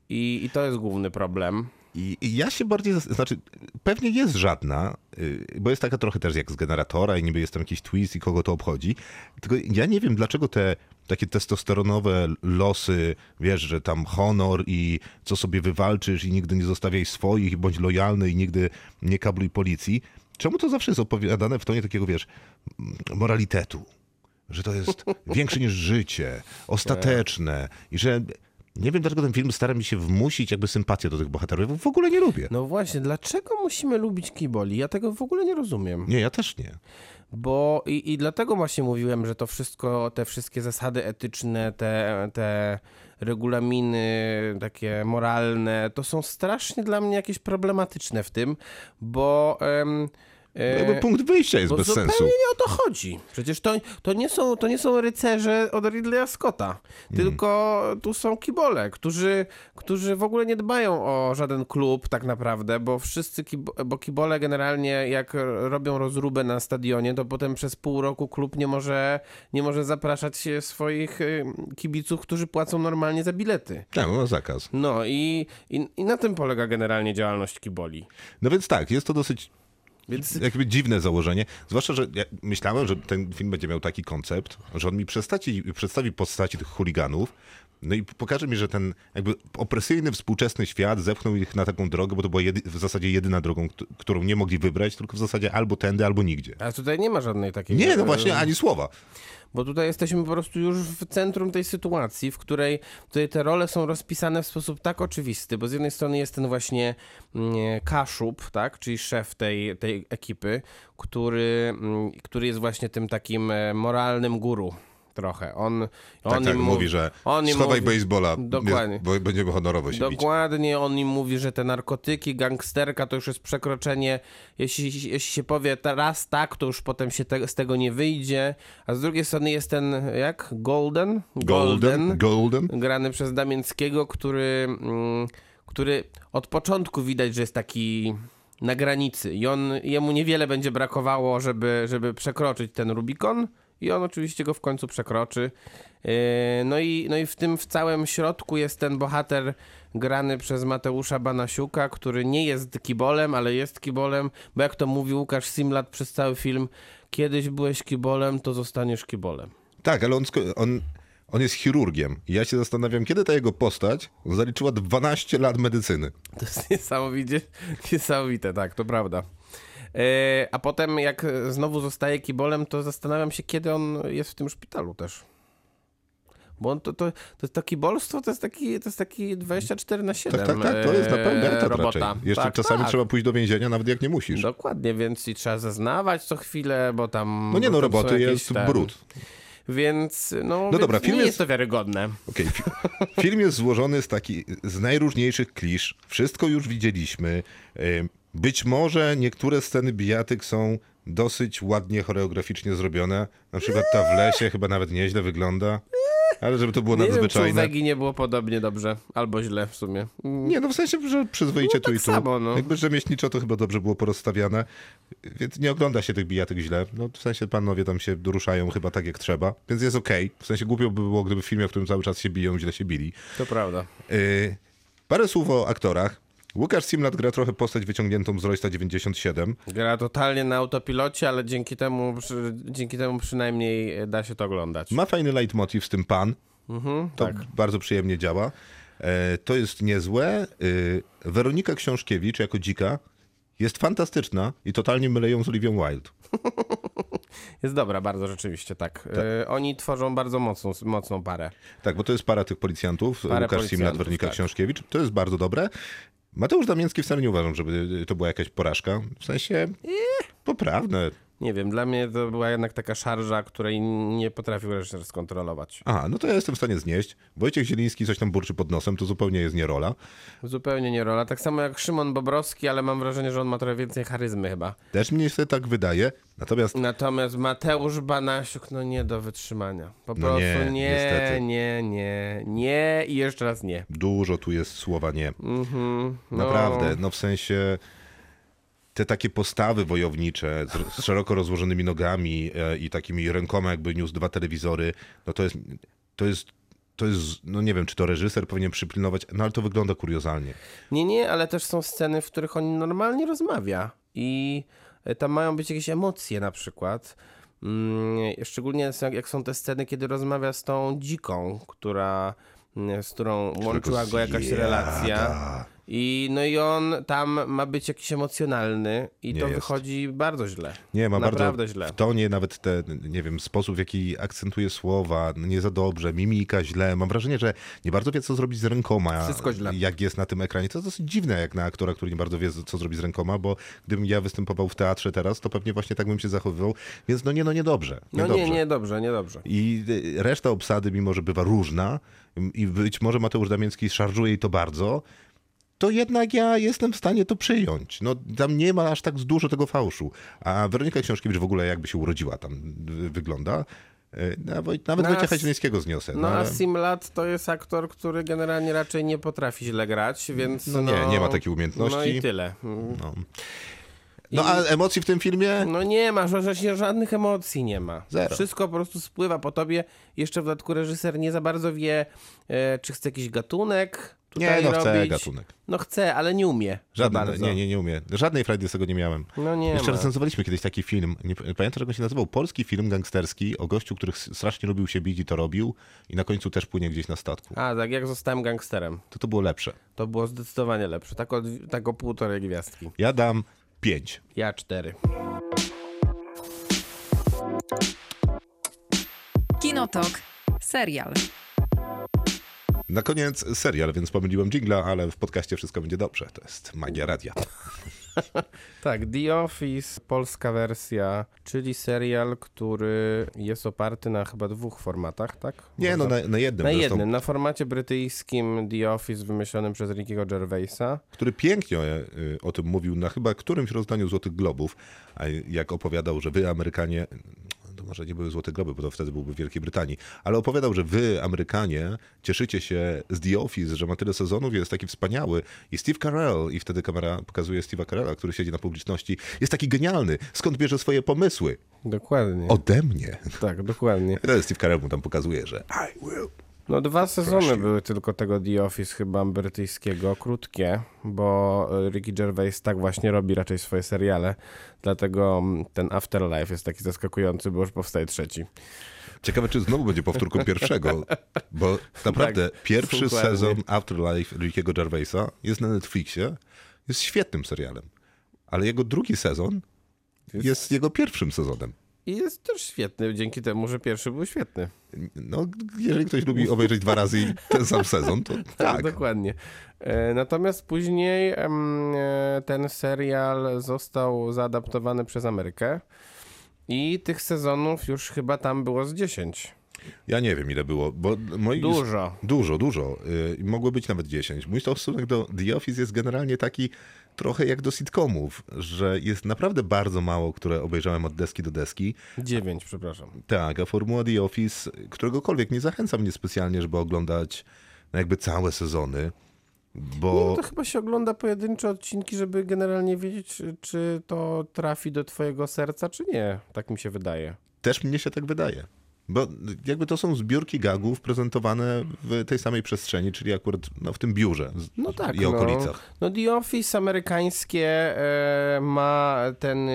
S3: I, I to jest główny problem.
S2: I, I ja się bardziej, znaczy pewnie jest żadna, y, bo jest taka trochę też jak z generatora i niby jest tam jakiś twist i kogo to obchodzi. Tylko ja nie wiem, dlaczego te takie testosteronowe losy, wiesz, że tam honor i co sobie wywalczysz i nigdy nie zostawiaj swoich, bądź lojalny i nigdy nie kabluj policji. Czemu to zawsze jest opowiadane w tonie takiego, wiesz, moralitetu? Że to jest większe niż życie, ostateczne i że... Nie wiem, dlaczego ten film stara mi się wmusić jakby sympatię do tych bohaterów. W ogóle nie lubię.
S3: No właśnie, dlaczego musimy lubić kiboli? Ja tego w ogóle nie rozumiem.
S2: Nie, ja też nie.
S3: Bo i, i dlatego właśnie mówiłem, że to wszystko, te wszystkie zasady etyczne, te, te regulaminy takie moralne, to są strasznie dla mnie jakieś problematyczne w tym, bo em, E,
S2: punkt wyjścia jest bez
S3: zupełnie
S2: sensu.
S3: nie o to chodzi. Przecież to, to, nie są, to nie są rycerze od Ridleya Scotta,
S2: Hmm.
S3: tylko tu są kibole, którzy, którzy w ogóle nie dbają o żaden klub tak naprawdę, bo wszyscy, kibo, bo kibole generalnie jak robią rozróbę na stadionie, to potem przez pół roku klub nie może, nie może zapraszać swoich y, kibiców, którzy płacą normalnie za bilety.
S2: Tak, no zakaz.
S3: No i, i, i na tym polega generalnie działalność kiboli.
S2: No więc tak, jest to dosyć
S3: Więc
S2: jakby dziwne założenie. Zwłaszcza, że ja myślałem, że ten film będzie miał taki koncept, że on mi przedstawi, przedstawi postaci tych chuliganów, no i pokaże mi, że ten jakby opresyjny, współczesny świat zepchnął ich na taką drogę, bo to była w zasadzie jedyna drogą, kt- którą nie mogli wybrać, tylko w zasadzie albo tędy, albo nigdzie.
S3: a tutaj nie ma żadnej takiej...
S2: Nie, no właśnie, ani słowa.
S3: Bo tutaj jesteśmy po prostu już w centrum tej sytuacji, w której tutaj te role są rozpisane w sposób tak oczywisty, bo z jednej strony jest ten właśnie mm, Kaszub, tak, czyli szef tej, tej ekipy, który, mm, który jest właśnie tym takim e, moralnym guru trochę. On,
S2: Tak,
S3: on
S2: tak,
S3: im
S2: mówi, że
S3: on im
S2: schowaj
S3: mówi-
S2: baseballa,
S3: Dokładnie.
S2: bo będziemy honorowo się bić.
S3: Dokładnie, on im mówi, że te narkotyki, gangsterka to już jest przekroczenie. Jeśli, jeśli się powie raz tak, to już potem się te, z tego nie wyjdzie. A z drugiej strony jest ten, jak? Golden?
S2: Golden, Golden.
S3: Grany przez Damięckiego, który, mm, który od początku widać, że jest taki na granicy i on, jemu niewiele będzie brakowało, żeby, żeby przekroczyć ten Rubikon i on oczywiście go w końcu przekroczy. Yy, No i, no i w tym w całym środku jest ten bohater grany przez Mateusza Banasiuka, który nie jest kibolem, ale jest kibolem, bo jak to mówi Łukasz Simlat przez cały film, kiedyś byłeś kibolem, to zostaniesz kibolem.
S2: Tak, ale on, on, on jest chirurgiem. I ja się zastanawiam, kiedy ta jego postać zaliczyła 12 lat medycyny.
S3: To jest niesamowicie, niesamowite, tak, to prawda. E, a potem jak znowu zostaje kibolem, to zastanawiam się, kiedy on jest w tym szpitalu też. Bo on to, to, to, kibolstwo to jest taki, to jest taki 24 na 7
S2: Tak, tak, tak, to jest na pełny
S3: e,
S2: etat
S3: robota.
S2: raczej. Jeszcze
S3: tak,
S2: czasami
S3: tak.
S2: trzeba pójść do więzienia, nawet jak nie musisz.
S3: Dokładnie, więc i trzeba zeznawać co chwilę, bo tam...
S2: No nie no, roboty jest
S3: ten-
S2: brud.
S3: Więc, no,
S2: No
S3: więc
S2: dobra, film
S3: nie
S2: jest-
S3: jest to wiarygodne.
S2: Fi- film jest złożony z, taki, z najróżniejszych klisz. Wszystko już widzieliśmy. Być może niektóre sceny bijatyk są dosyć ładnie choreograficznie zrobione. Na przykład ta w lesie chyba nawet nieźle wygląda. Ale żeby to było
S3: Nie wiem, czy
S2: nadzwyczajne.
S3: Wegi nie było podobnie dobrze, albo źle w sumie. Mm,
S2: Nie, no w sensie, że przyzwoicie
S3: No
S2: tu
S3: tak
S2: i tu.
S3: samo, no.
S2: Jakby rzemieślniczo to chyba dobrze było porozstawiane, więc nie ogląda się tych bijatyk źle. No w sensie panowie tam się ruszają chyba tak jak trzeba, więc jest okej. W sensie głupio by było, gdyby w filmie, w którym cały czas się biją, źle się bili.
S3: To prawda.
S2: Yy, parę słów o aktorach. Łukasz Simlat gra trochę postać wyciągniętą z Roysta 97.
S3: Gra totalnie na autopilocie, ale dzięki temu, przy, dzięki temu przynajmniej e, da się to oglądać.
S2: Ma fajny leitmotiv z tym pan.
S3: Mhm,
S2: To
S3: tak.
S2: bardzo przyjemnie działa. E, to jest niezłe. Yy, Weronika Książkiewicz jako dzika jest fantastyczna i totalnie mylę ją z Olivią Wilde.
S3: Jest dobra, bardzo rzeczywiście, tak. E, oni tworzą bardzo mocną, mocną parę.
S2: Tak, bo to jest para tych policjantów.
S3: Parę
S2: Łukasz Simlat, Weronika
S3: tak.
S2: Książkiewicz. To jest bardzo dobre. Mateusz Damiński wcale nie uważam, żeby to była jakaś porażka. W sensie poprawne.
S3: Nie wiem, dla mnie to była jednak taka szarża, której nie potrafił reżyser skontrolować.
S2: Aha, no to ja jestem w stanie znieść. Wojciech Zieliński coś tam burczy pod nosem, to zupełnie jest nie rola.
S3: Zupełnie nie rola. Tak samo jak Szymon Bobrowski, ale mam wrażenie, że on ma trochę więcej charyzmy chyba.
S2: Też mnie się tak wydaje. Natomiast
S3: Natomiast Mateusz Banasiuk, no nie do wytrzymania. Po
S2: No
S3: prostu
S2: nie,
S3: nie,
S2: niestety.
S3: nie, nie, nie i jeszcze raz nie.
S2: dużo tu jest słowa nie.
S3: Mhm, no.
S2: Naprawdę, no w sensie te takie postawy wojownicze z, z szeroko rozłożonymi nogami e, i takimi rękoma jakby niósł dwa telewizory, no to jest, to jest, to jest, no nie wiem, czy to reżyser powinien przypilnować, no ale to wygląda kuriozalnie.
S3: Nie, nie, ale też są sceny, w których on normalnie rozmawia i e, tam mają być jakieś emocje na przykład. Mm, Szczególnie jak są te sceny, kiedy rozmawia z tą dziką, która, mm, z którą łączyła go jakaś relacja. I, no i on tam ma być jakiś emocjonalny i
S2: Nie
S3: to
S2: jest.
S3: wychodzi bardzo źle.
S2: Nie, ma
S3: Naprawdę
S2: bardzo
S3: źle.
S2: w tonie nawet te, nie wiem, sposób w jaki akcentuje słowa, no nie za dobrze, mimika źle. Mam wrażenie, że nie bardzo wie, co zrobić z rękoma.
S3: Wszystko źle.
S2: Jak jest na tym ekranie. To jest dosyć dziwne, jak na aktora, który nie bardzo wie, co zrobić z rękoma, bo gdybym ja występował w teatrze teraz, to pewnie właśnie tak bym się zachowywał. Więc no nie, no niedobrze.
S3: No
S2: niedobrze.
S3: nie, nie, dobrze, nie dobrze.
S2: I y, reszta obsady, mimo że bywa różna i być może Mateusz Damiński szarżuje i to bardzo, to jednak ja jestem w stanie to przyjąć. No tam nie ma aż tak dużo tego fałszu. A Weronika Książkiewicz w ogóle jakby się urodziła tam wygląda. Y, Nawet, nawet
S3: No, a
S2: Wojciecha Zielińskiego zniosę.
S3: No a
S2: ale-
S3: Simlat to jest aktor, który generalnie raczej nie potrafi źle grać, więc
S2: No
S3: no...
S2: nie, nie ma takiej umiejętności.
S3: No i tyle.
S2: No. no a emocji w tym filmie?
S3: No nie ma, że się żadnych emocji nie ma.
S2: Zero.
S3: Wszystko po prostu spływa po tobie. Jeszcze w dodatku reżyser nie za bardzo wie, e, czy chce jakiś gatunek
S2: Nie,
S3: tutaj
S2: no chce
S3: robić.
S2: gatunek.
S3: No chce, ale nie umie. bardzo.
S2: nie, nie, nie umiem. Żadnej frajdy z tego nie miałem.
S3: No nie
S2: Jeszcze
S3: ma.
S2: recenzowaliśmy kiedyś taki film, nie pamiętam jak on się nazywał, polski film gangsterski o gościu, który strasznie lubił się bić i to robił i na końcu też płynie gdzieś na statku.
S3: A, tak jak zostałem gangsterem.
S2: To to było lepsze.
S3: To było zdecydowanie lepsze. Tak o, tak o półtorej gwiazdki.
S2: Ja dam pięć.
S3: Ja cztery.
S4: Kinotok. Serial.
S2: Na koniec serial, więc pomyliłem jingla, ale w podcaście wszystko będzie dobrze. To jest magia radia.
S3: Tak, The Office, polska wersja, czyli serial, który jest oparty na chyba dwóch formatach, tak?
S2: Nie, no na, na jednym.
S3: Na
S2: zresztą,
S3: jednym, na formacie brytyjskim The Office wymyślonym przez Rickiego Gervaisa.
S2: który pięknie y, o tym mówił na chyba którymś rozdaniu Złotych Globów, a jak opowiadał, że wy Amerykanie, to może nie były Złote Globy, bo to wtedy byłby w Wielkiej Brytanii, ale opowiadał, że wy Amerykanie cieszycie się z The Office, że ma tyle sezonów, jest taki wspaniały i Steve Carell, i wtedy kamera pokazuje Steve'a Carella, który siedzi na publiczności, jest taki genialny, skąd bierze swoje pomysły?
S3: Dokładnie.
S2: Ode mnie.
S3: Tak, dokładnie.
S2: I Steve Carell mu tam pokazuje, że I will.
S3: No dwa sezony
S2: Prosił.
S3: były tylko tego The Office chyba brytyjskiego, krótkie, bo e, Ricky Gervais tak właśnie robi raczej swoje seriale, dlatego mm, ten Afterlife jest taki zaskakujący, bo już powstaje trzeci.
S2: Ciekawe, czy znowu będzie powtórką pierwszego, bo naprawdę
S3: Tak,
S2: pierwszy
S3: dokładnie.
S2: sezon Afterlife Rickiego Gervaisa jest na Netflixie, jest świetnym serialem, ale jego drugi sezon jest, jego pierwszym sezonem.
S3: I jest też świetny, dzięki temu, że pierwszy był świetny.
S2: No, jeżeli ktoś lubi obejrzeć dwa razy ten sam sezon, to tak.
S3: Dokładnie. E, Natomiast później e, ten serial został zaadaptowany przez Amerykę i tych sezonów już chyba tam było z 10.
S2: Ja nie wiem, ile było, bo moi...
S3: Dużo.
S2: Dużo, dużo. Yy, mogło być nawet 10. Mój stosunek do The Office jest generalnie taki trochę jak do sitcomów, że jest naprawdę bardzo mało, które obejrzałem od deski do deski.
S3: 9, przepraszam.
S2: Tak, a formuła The Office, któregokolwiek nie zachęca mnie specjalnie, żeby oglądać no jakby całe sezony, bo...
S3: No to chyba się ogląda pojedyncze odcinki, żeby generalnie wiedzieć, czy to trafi do twojego serca, czy nie. Tak mi się wydaje.
S2: Też mnie się tak wydaje. Bo jakby to są zbiórki gagów prezentowane w tej samej przestrzeni, czyli akurat no, w tym biurze
S3: No tak.
S2: i okolicach.
S3: No, no The Office amerykańskie e, ma ten,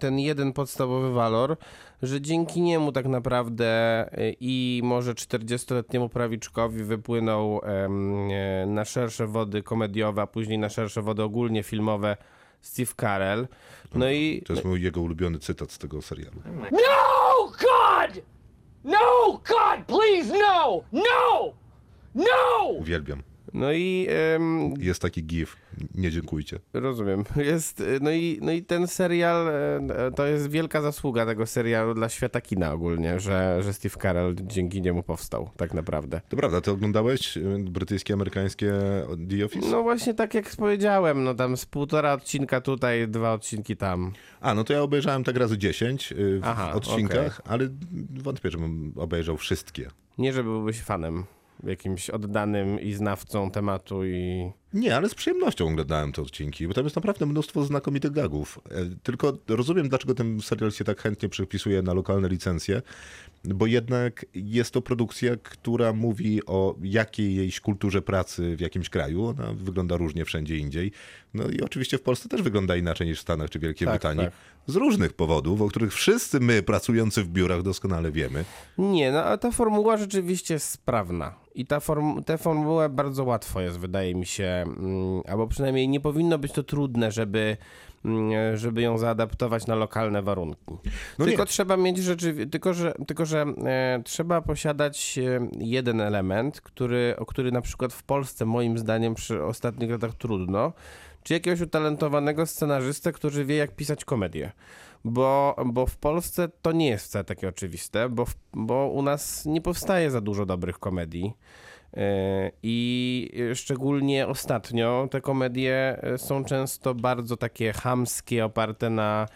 S3: ten jeden podstawowy walor, że dzięki niemu tak naprawdę e, i może 40-letniemu prawiczkowi wypłynął e, na szersze wody komediowe, a później na szersze wody ogólnie filmowe Steve Carell. No i
S2: To jest mój jego ulubiony cytat z tego serialu.
S5: No, God! No, God, please, no! No! No!
S2: Uwielbiam.
S3: No i
S2: Jest taki gif. Nie dziękujcie.
S3: rozumiem. Jest, no, i, no i ten serial e, to jest wielka zasługa tego serialu dla świata kina ogólnie, że, że Steve Carell dzięki niemu powstał, tak naprawdę.
S2: To prawda, ty oglądałeś y, brytyjskie, amerykańskie The Office?
S3: No właśnie tak jak powiedziałem, no tam z półtora odcinka tutaj, dwa odcinki tam.
S2: A, no to ja obejrzałem tak razy 10 y, w
S3: Aha,
S2: odcinkach, ale wątpię, żebym obejrzał wszystkie.
S3: Nie, że byłbyś fanem, jakimś oddanym i znawcą tematu i...
S2: Nie, ale z przyjemnością oglądałem te odcinki, bo tam jest naprawdę mnóstwo znakomitych gagów. E, Tylko rozumiem, dlaczego ten serial się tak chętnie przepisuje na lokalne licencje, bo jednak jest to produkcja, która mówi o jakiejś kulturze pracy w jakimś kraju. Ona wygląda różnie wszędzie indziej. No i oczywiście w Polsce też wygląda inaczej niż w Stanach czy Wielkiej
S3: Tak,
S2: Brytanii.
S3: tak.
S2: Z różnych powodów, o których wszyscy my pracujący w biurach doskonale wiemy.
S3: Nie, no ale ta formuła rzeczywiście jest sprawna. I ta form tę formułę bardzo łatwo jest, wydaje mi się, mm, albo przynajmniej nie powinno być to trudne, żeby, żeby ją zaadaptować na lokalne warunki.
S2: No
S3: tylko
S2: nie.
S3: trzeba mieć rzeczywiście, tylko że, tylko, że e, trzeba posiadać e, jeden element, który, o który na przykład w Polsce moim zdaniem przy ostatnich latach trudno, czy jakiegoś utalentowanego scenarzystę, który wie jak pisać komedię. bo, bo w Polsce to nie jest wcale takie oczywiste, bo, bo u nas nie powstaje za dużo dobrych komedii. E, I szczególnie ostatnio te komedie e, są często bardzo takie chamskie, oparte na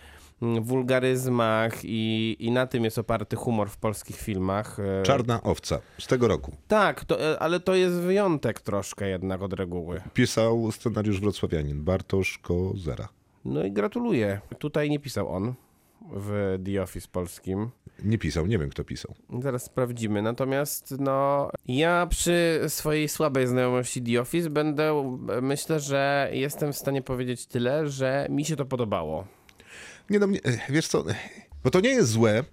S3: mm, wulgaryzmach i, i na tym jest oparty humor w polskich filmach. E,
S2: Czarna owca z tego roku.
S3: Tak, to, ale to jest wyjątek troszkę jednak od reguły.
S2: Pisał scenariusz wrocławianin Bartosz Kozera.
S3: No i gratuluję. Tutaj nie pisał on w The Office polskim.
S2: Nie pisał, nie wiem kto pisał.
S3: Zaraz sprawdzimy. Natomiast no, ja przy swojej słabej znajomości The Office będę, myślę, że jestem w stanie powiedzieć tyle, że mi się to podobało.
S2: Nie no, wiesz co, bo to nie jest złe,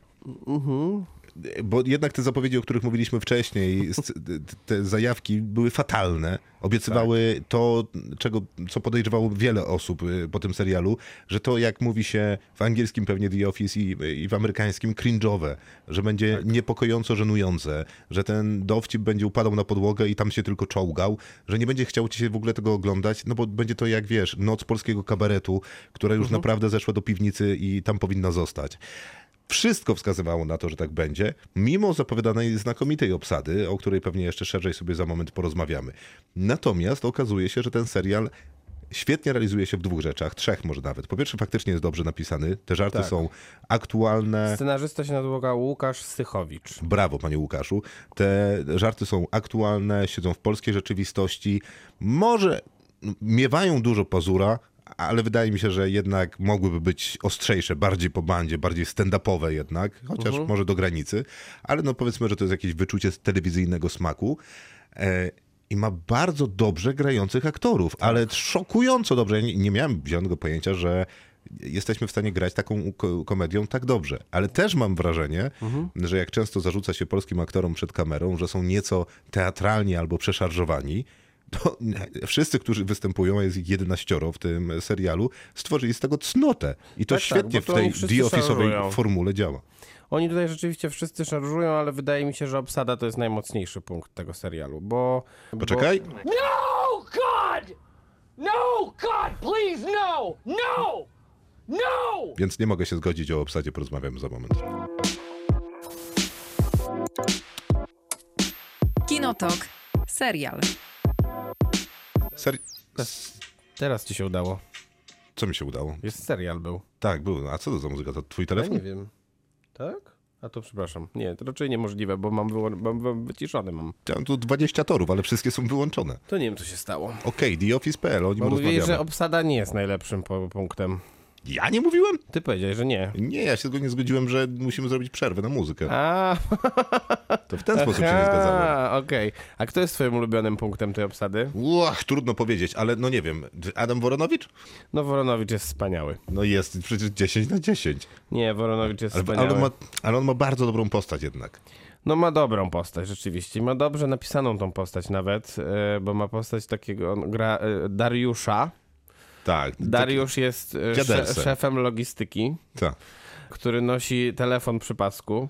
S2: bo jednak te zapowiedzi, o których mówiliśmy wcześniej, te zajawki były fatalne. Obiecywały to, czego, co podejrzewało wiele osób y, po tym serialu, że to, jak mówi się w angielskim pewnie The Office i, i w amerykańskim, cringe'owe, że będzie niepokojąco żenujące, że ten dowcip będzie upadał na podłogę i tam się tylko czołgał, że nie będzie chciał ci się w ogóle tego oglądać, no bo będzie to jak wiesz, noc polskiego kabaretu, która już naprawdę zeszła do piwnicy i tam powinna zostać. Wszystko wskazywało na to, że tak będzie, mimo zapowiadanej znakomitej obsady, o której pewnie jeszcze szerzej sobie za moment porozmawiamy. Natomiast okazuje się, że ten serial świetnie realizuje się w dwóch rzeczach, trzech może nawet. Po pierwsze, faktycznie jest dobrze napisany, te żarty
S3: Tak.
S2: są aktualne.
S3: Scenarzysta się nazywa Łukasz Sychowicz.
S2: Brawo, panie Łukaszu. Te żarty są aktualne, siedzą w polskiej rzeczywistości. Może miewają dużo pazura, ale wydaje mi się, że jednak mogłyby być ostrzejsze, bardziej po bandzie, bardziej stand-upowe jednak, chociaż może do granicy. Ale no powiedzmy, że to jest jakieś wyczucie z telewizyjnego smaku. E, I ma bardzo dobrze grających aktorów, ale szokująco dobrze. Ja nie, nie miałem zielonego pojęcia, że jesteśmy w stanie grać taką ko- komedią tak dobrze. Ale też mam wrażenie, że jak często zarzuca się polskim aktorom przed kamerą, że są nieco teatralni albo przeszarżowani, to wszyscy, którzy występują, a jest ich 11 w tym serialu, stworzyli z tego cnotę. I to
S3: Tak, tak,
S2: świetnie
S3: bo to
S2: w tej The Office'owej formule działa.
S3: Oni tutaj rzeczywiście wszyscy szarżują, ale wydaje mi się, że obsada to jest najmocniejszy punkt tego serialu, bo...
S2: Poczekaj.
S5: No, God! No, God, please, no! No! No!
S2: Więc nie mogę się zgodzić o obsadzie, porozmawiamy za moment.
S4: Kinotok. Serial.
S3: Bo teraz ci się udało.
S2: Co mi się udało?
S3: Jest serial był.
S2: Tak, był. A co to za muzyka? To twój
S3: Ja
S2: telefon?
S3: nie wiem. Tak? A to przepraszam. Nie, to raczej niemożliwe, bo mam, wyłą- mam, mam wyciszony mam.
S2: Ja mam tu 20 torów, ale wszystkie są wyłączone.
S3: To nie wiem, co się stało.
S2: Okej, The Office.pl, o nim
S3: Bo mówili,
S2: rozmawiamy.
S3: że obsada nie jest najlepszym po- punktem.
S2: Ja nie mówiłem?
S3: Ty powiedziałeś, że nie.
S2: Nie, ja się tylko nie zgodziłem, że musimy zrobić przerwę na muzykę.
S3: A,
S2: To w ten sposób się nie zgadzałem.
S3: okej. A kto jest twoim ulubionym punktem tej obsady?
S2: Łach, trudno powiedzieć, ale no nie wiem. Adam Woronowicz?
S3: No, Woronowicz jest wspaniały.
S2: No jest przecież 10 na 10.
S3: Nie, Woronowicz jest
S2: Ale,
S3: wspaniały.
S2: ale, on ma, ale on ma bardzo dobrą postać jednak.
S3: No ma dobrą postać rzeczywiście. Ma dobrze napisaną tą postać nawet, e, bo ma postać takiego, on gra e, Dariusza.
S2: Tak.
S3: Dariusz jest e, sze, szefem logistyki,
S2: Tak.
S3: który nosi telefon przy pasku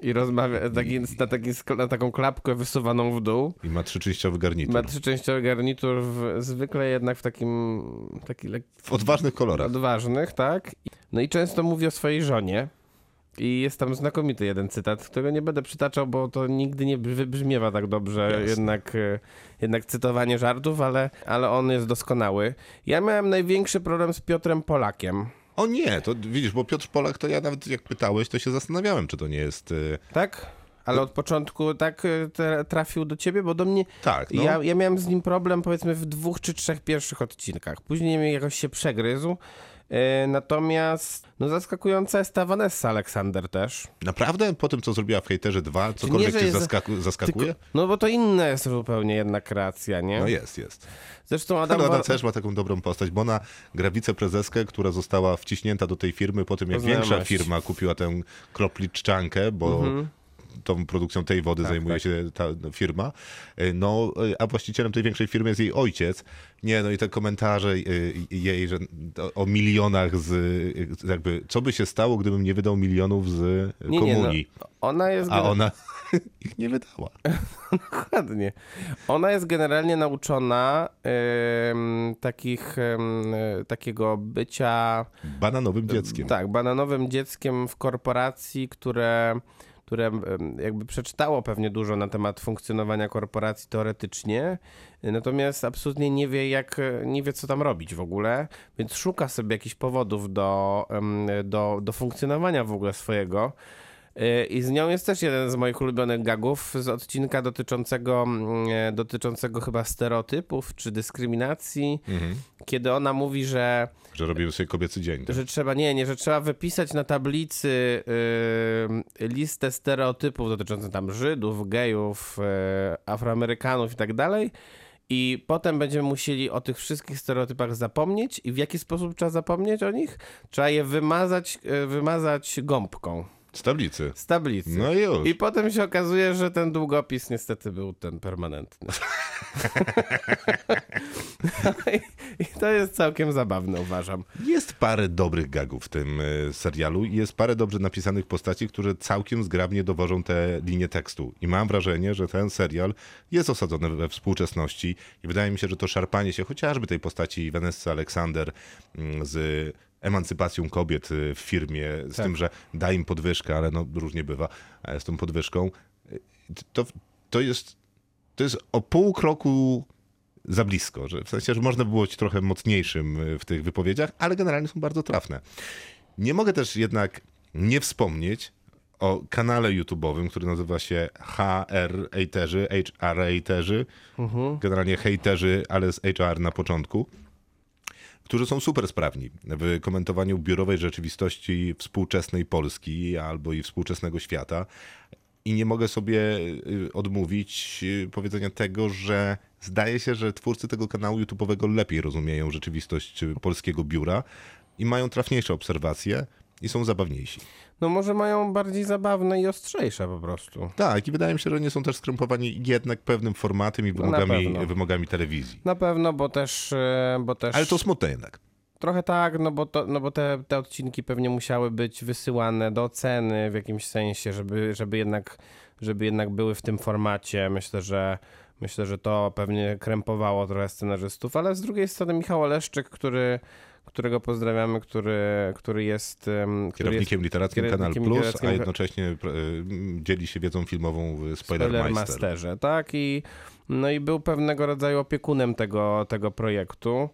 S3: i rozmawia taki, na, taki, na taką klapkę wysuwaną w dół.
S2: I ma trzyczęściowy garnitur.
S3: Ma trzyczęściowy garnitur, w, zwykle jednak w takim, taki lek,
S2: W odważnych kolorach.
S3: odważnych, tak? No i często mówi o swojej żonie. I jest tam znakomity jeden cytat, którego nie będę przytaczał, bo to nigdy nie wybrzmiewa tak dobrze,
S2: Jasne.
S3: jednak, e, jednak cytowanie żartów, ale, ale on jest doskonały. Ja miałem największy problem z Piotrem Polakiem.
S2: O nie, to widzisz, bo Piotr Polak, to ja nawet jak pytałeś, to się zastanawiałem, czy to nie jest... y,
S3: Tak? Ale od początku tak e, trafił do ciebie, bo do mnie.
S2: Tak, no.
S3: Ja, ja miałem z nim problem powiedzmy w dwóch czy trzech pierwszych odcinkach. Później jakoś się przegryzł. E, natomiast no zaskakująca jest ta Vanessa Aleksander też.
S2: Naprawdę? Po tym, co zrobiła w Hejterze 2, cokolwiek
S3: że
S2: cię zaskaku- zaskakuje?
S3: Tylko, no bo to inna jest zupełnie jedna kreacja, nie?
S2: No jest, jest.
S3: Zresztą Adam Wor-
S2: też ma taką dobrą postać, bo ona gra wiceprezeskę, która została wciśnięta do tej firmy po tym, jak
S3: Znajomość.
S2: większa firma kupiła tę kropliczczankę, bo tą produkcją tej wody zajmuje
S3: tak.
S2: się ta firma. E, No, e, a właścicielem tej większej firmy jest jej ojciec. Nie, no i te komentarze e, jej, że o- milionach z, jakby, co by się stało, gdybym nie wydał milionów z
S3: Nie, nie,
S2: komunii.
S3: no, ona jest...
S2: A ona ich nie wydała.
S3: Dokładnie. Ona jest generalnie nauczona em, takich, e, takiego bycia
S2: Bananowym dzieckiem.
S3: tak, bananowym dzieckiem w korporacji, które, które jakby przeczytało pewnie dużo na temat funkcjonowania korporacji teoretycznie, natomiast absolutnie nie wie, jak, nie wie, co tam robić w ogóle, więc szuka sobie jakichś powodów do, do, do funkcjonowania w ogóle swojego. Y, I z nią jest też jeden z moich ulubionych gagów z odcinka dotyczącego, mm, e, dotyczącego chyba stereotypów czy dyskryminacji, kiedy ona mówi, że
S2: Że robiły sobie kobiecy dzień. Tak?
S3: że trzeba, nie, nie, że trzeba wypisać na tablicy y, listę stereotypów dotyczących tam Żydów, gejów, y, Afroamerykanów i tak dalej. I potem będziemy musieli o tych wszystkich stereotypach zapomnieć. I w jaki sposób trzeba zapomnieć o nich? Trzeba je wymazać, y, wymazać gąbką
S2: Z tablicy.
S3: z tablicy.
S2: No i już.
S3: I potem się okazuje, że ten długopis niestety był ten permanentny. I, I to jest całkiem zabawne, uważam.
S2: Jest parę dobrych gagów w tym e, serialu i jest parę dobrze napisanych postaci, które całkiem zgrabnie dowożą te linie tekstu. I mam wrażenie, że ten serial jest osadzony we współczesności i wydaje mi się, że to szarpanie się chociażby tej postaci Vanessa Alexander mm, z emancypacją kobiet y, w firmie, z
S3: Tak.
S2: tym, że da im podwyżkę, ale no różnie bywa e, z tą podwyżką. y, To, to jest to jest o pół kroku za blisko, że w sensie, że można było być trochę mocniejszym y, w tych wypowiedziach, ale generalnie są bardzo trafne. Nie mogę też jednak nie wspomnieć o kanale YouTube'owym, który nazywa się HR Hejterzy, HR Hejterzy, generalnie hejterzy, z HR na początku, którzy są super sprawni w komentowaniu biurowej rzeczywistości współczesnej Polski albo i współczesnego świata. I nie mogę sobie y, odmówić y, powiedzenia tego, że zdaje się, że twórcy tego kanału YouTube'owego lepiej rozumieją rzeczywistość polskiego biura i mają trafniejsze obserwacje i są zabawniejsi.
S3: No może mają bardziej zabawne i ostrzejsze po prostu.
S2: Tak, i wydaje mi się, że nie są też skrępowani jednak pewnym formatem i
S3: No
S2: wymogami,
S3: pewno.
S2: wymogami telewizji.
S3: Na pewno, bo też, e, bo też
S2: Ale to smutne jednak.
S3: trochę tak, no bo, to, no bo te, te odcinki pewnie musiały być wysyłane do oceny w jakimś sensie, żeby, żeby, jednak, żeby jednak były w tym formacie. Myślę, że myślę, że to pewnie krępowało trochę scenarzystów, ale z drugiej strony Michał Oleszczyk, który którego pozdrawiamy, który, który jest który
S2: Kierownikiem literackim Kanal
S3: kierownikiem
S2: Plus,
S3: literackim
S2: a jednocześnie dzieli się wiedzą filmową w.
S3: Spoilermasterze, tak? I, no i był pewnego rodzaju opiekunem tego, tego projektu.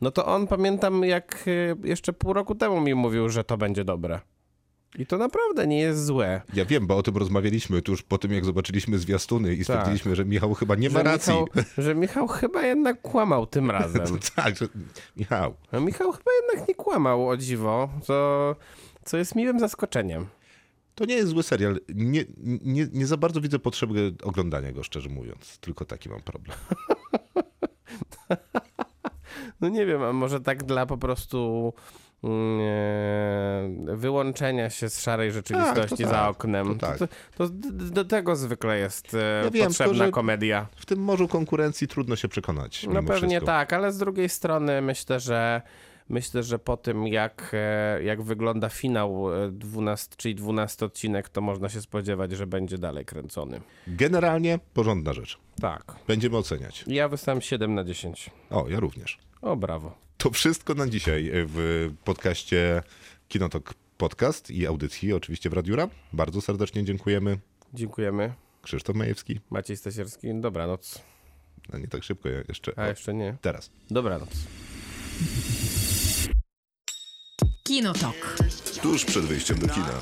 S3: No to on, pamiętam, jak y, jeszcze pół roku temu mi mówił, że to będzie dobre. I to naprawdę nie jest złe.
S2: Ja wiem, bo o tym rozmawialiśmy tuż po tym, jak zobaczyliśmy zwiastuny i stwierdziliśmy, że Michał chyba nie ma
S3: Że
S2: racji.
S3: Michał, że Michał chyba jednak kłamał tym razem.
S2: tak, że Michał.
S3: A Michał chyba jednak nie kłamał, o dziwo, co, co jest miłym zaskoczeniem.
S2: To nie jest zły serial. Nie, nie, nie za bardzo widzę potrzeby oglądania go, szczerze mówiąc. Tylko taki mam problem.
S3: No nie wiem, a może tak dla po prostu wyłączenia się z szarej rzeczywistości
S2: tak,
S3: za oknem.
S2: to tak.
S3: To, to, do tego zwykle jest e,
S2: Ja wiem,
S3: potrzebna komedia.
S2: W tym morzu konkurencji trudno się przekonać.
S3: No pewnie
S2: wszystko.
S3: tak, ale z drugiej strony myślę, że myślę, że po tym jak, e, jak wygląda finał e, 12, czyli 12 odcinek, to można się spodziewać, że będzie dalej kręcony.
S2: Generalnie porządna rzecz.
S3: Tak.
S2: Będziemy oceniać.
S3: Ja wystawiam 7 na 10.
S2: O, ja również.
S3: O, brawo.
S2: To wszystko na dzisiaj w podcaście Kinotok Podcast i audycji, oczywiście w Radiura. Bardzo serdecznie dziękujemy.
S3: Dziękujemy.
S2: Krzysztof Majewski.
S3: Maciej Stasierski, dobranoc.
S2: No nie tak szybko jeszcze.
S3: A
S2: O,
S3: jeszcze nie.
S2: teraz.
S3: Dobranoc.
S4: Kinotok.
S2: Tuż przed wyjściem do kina.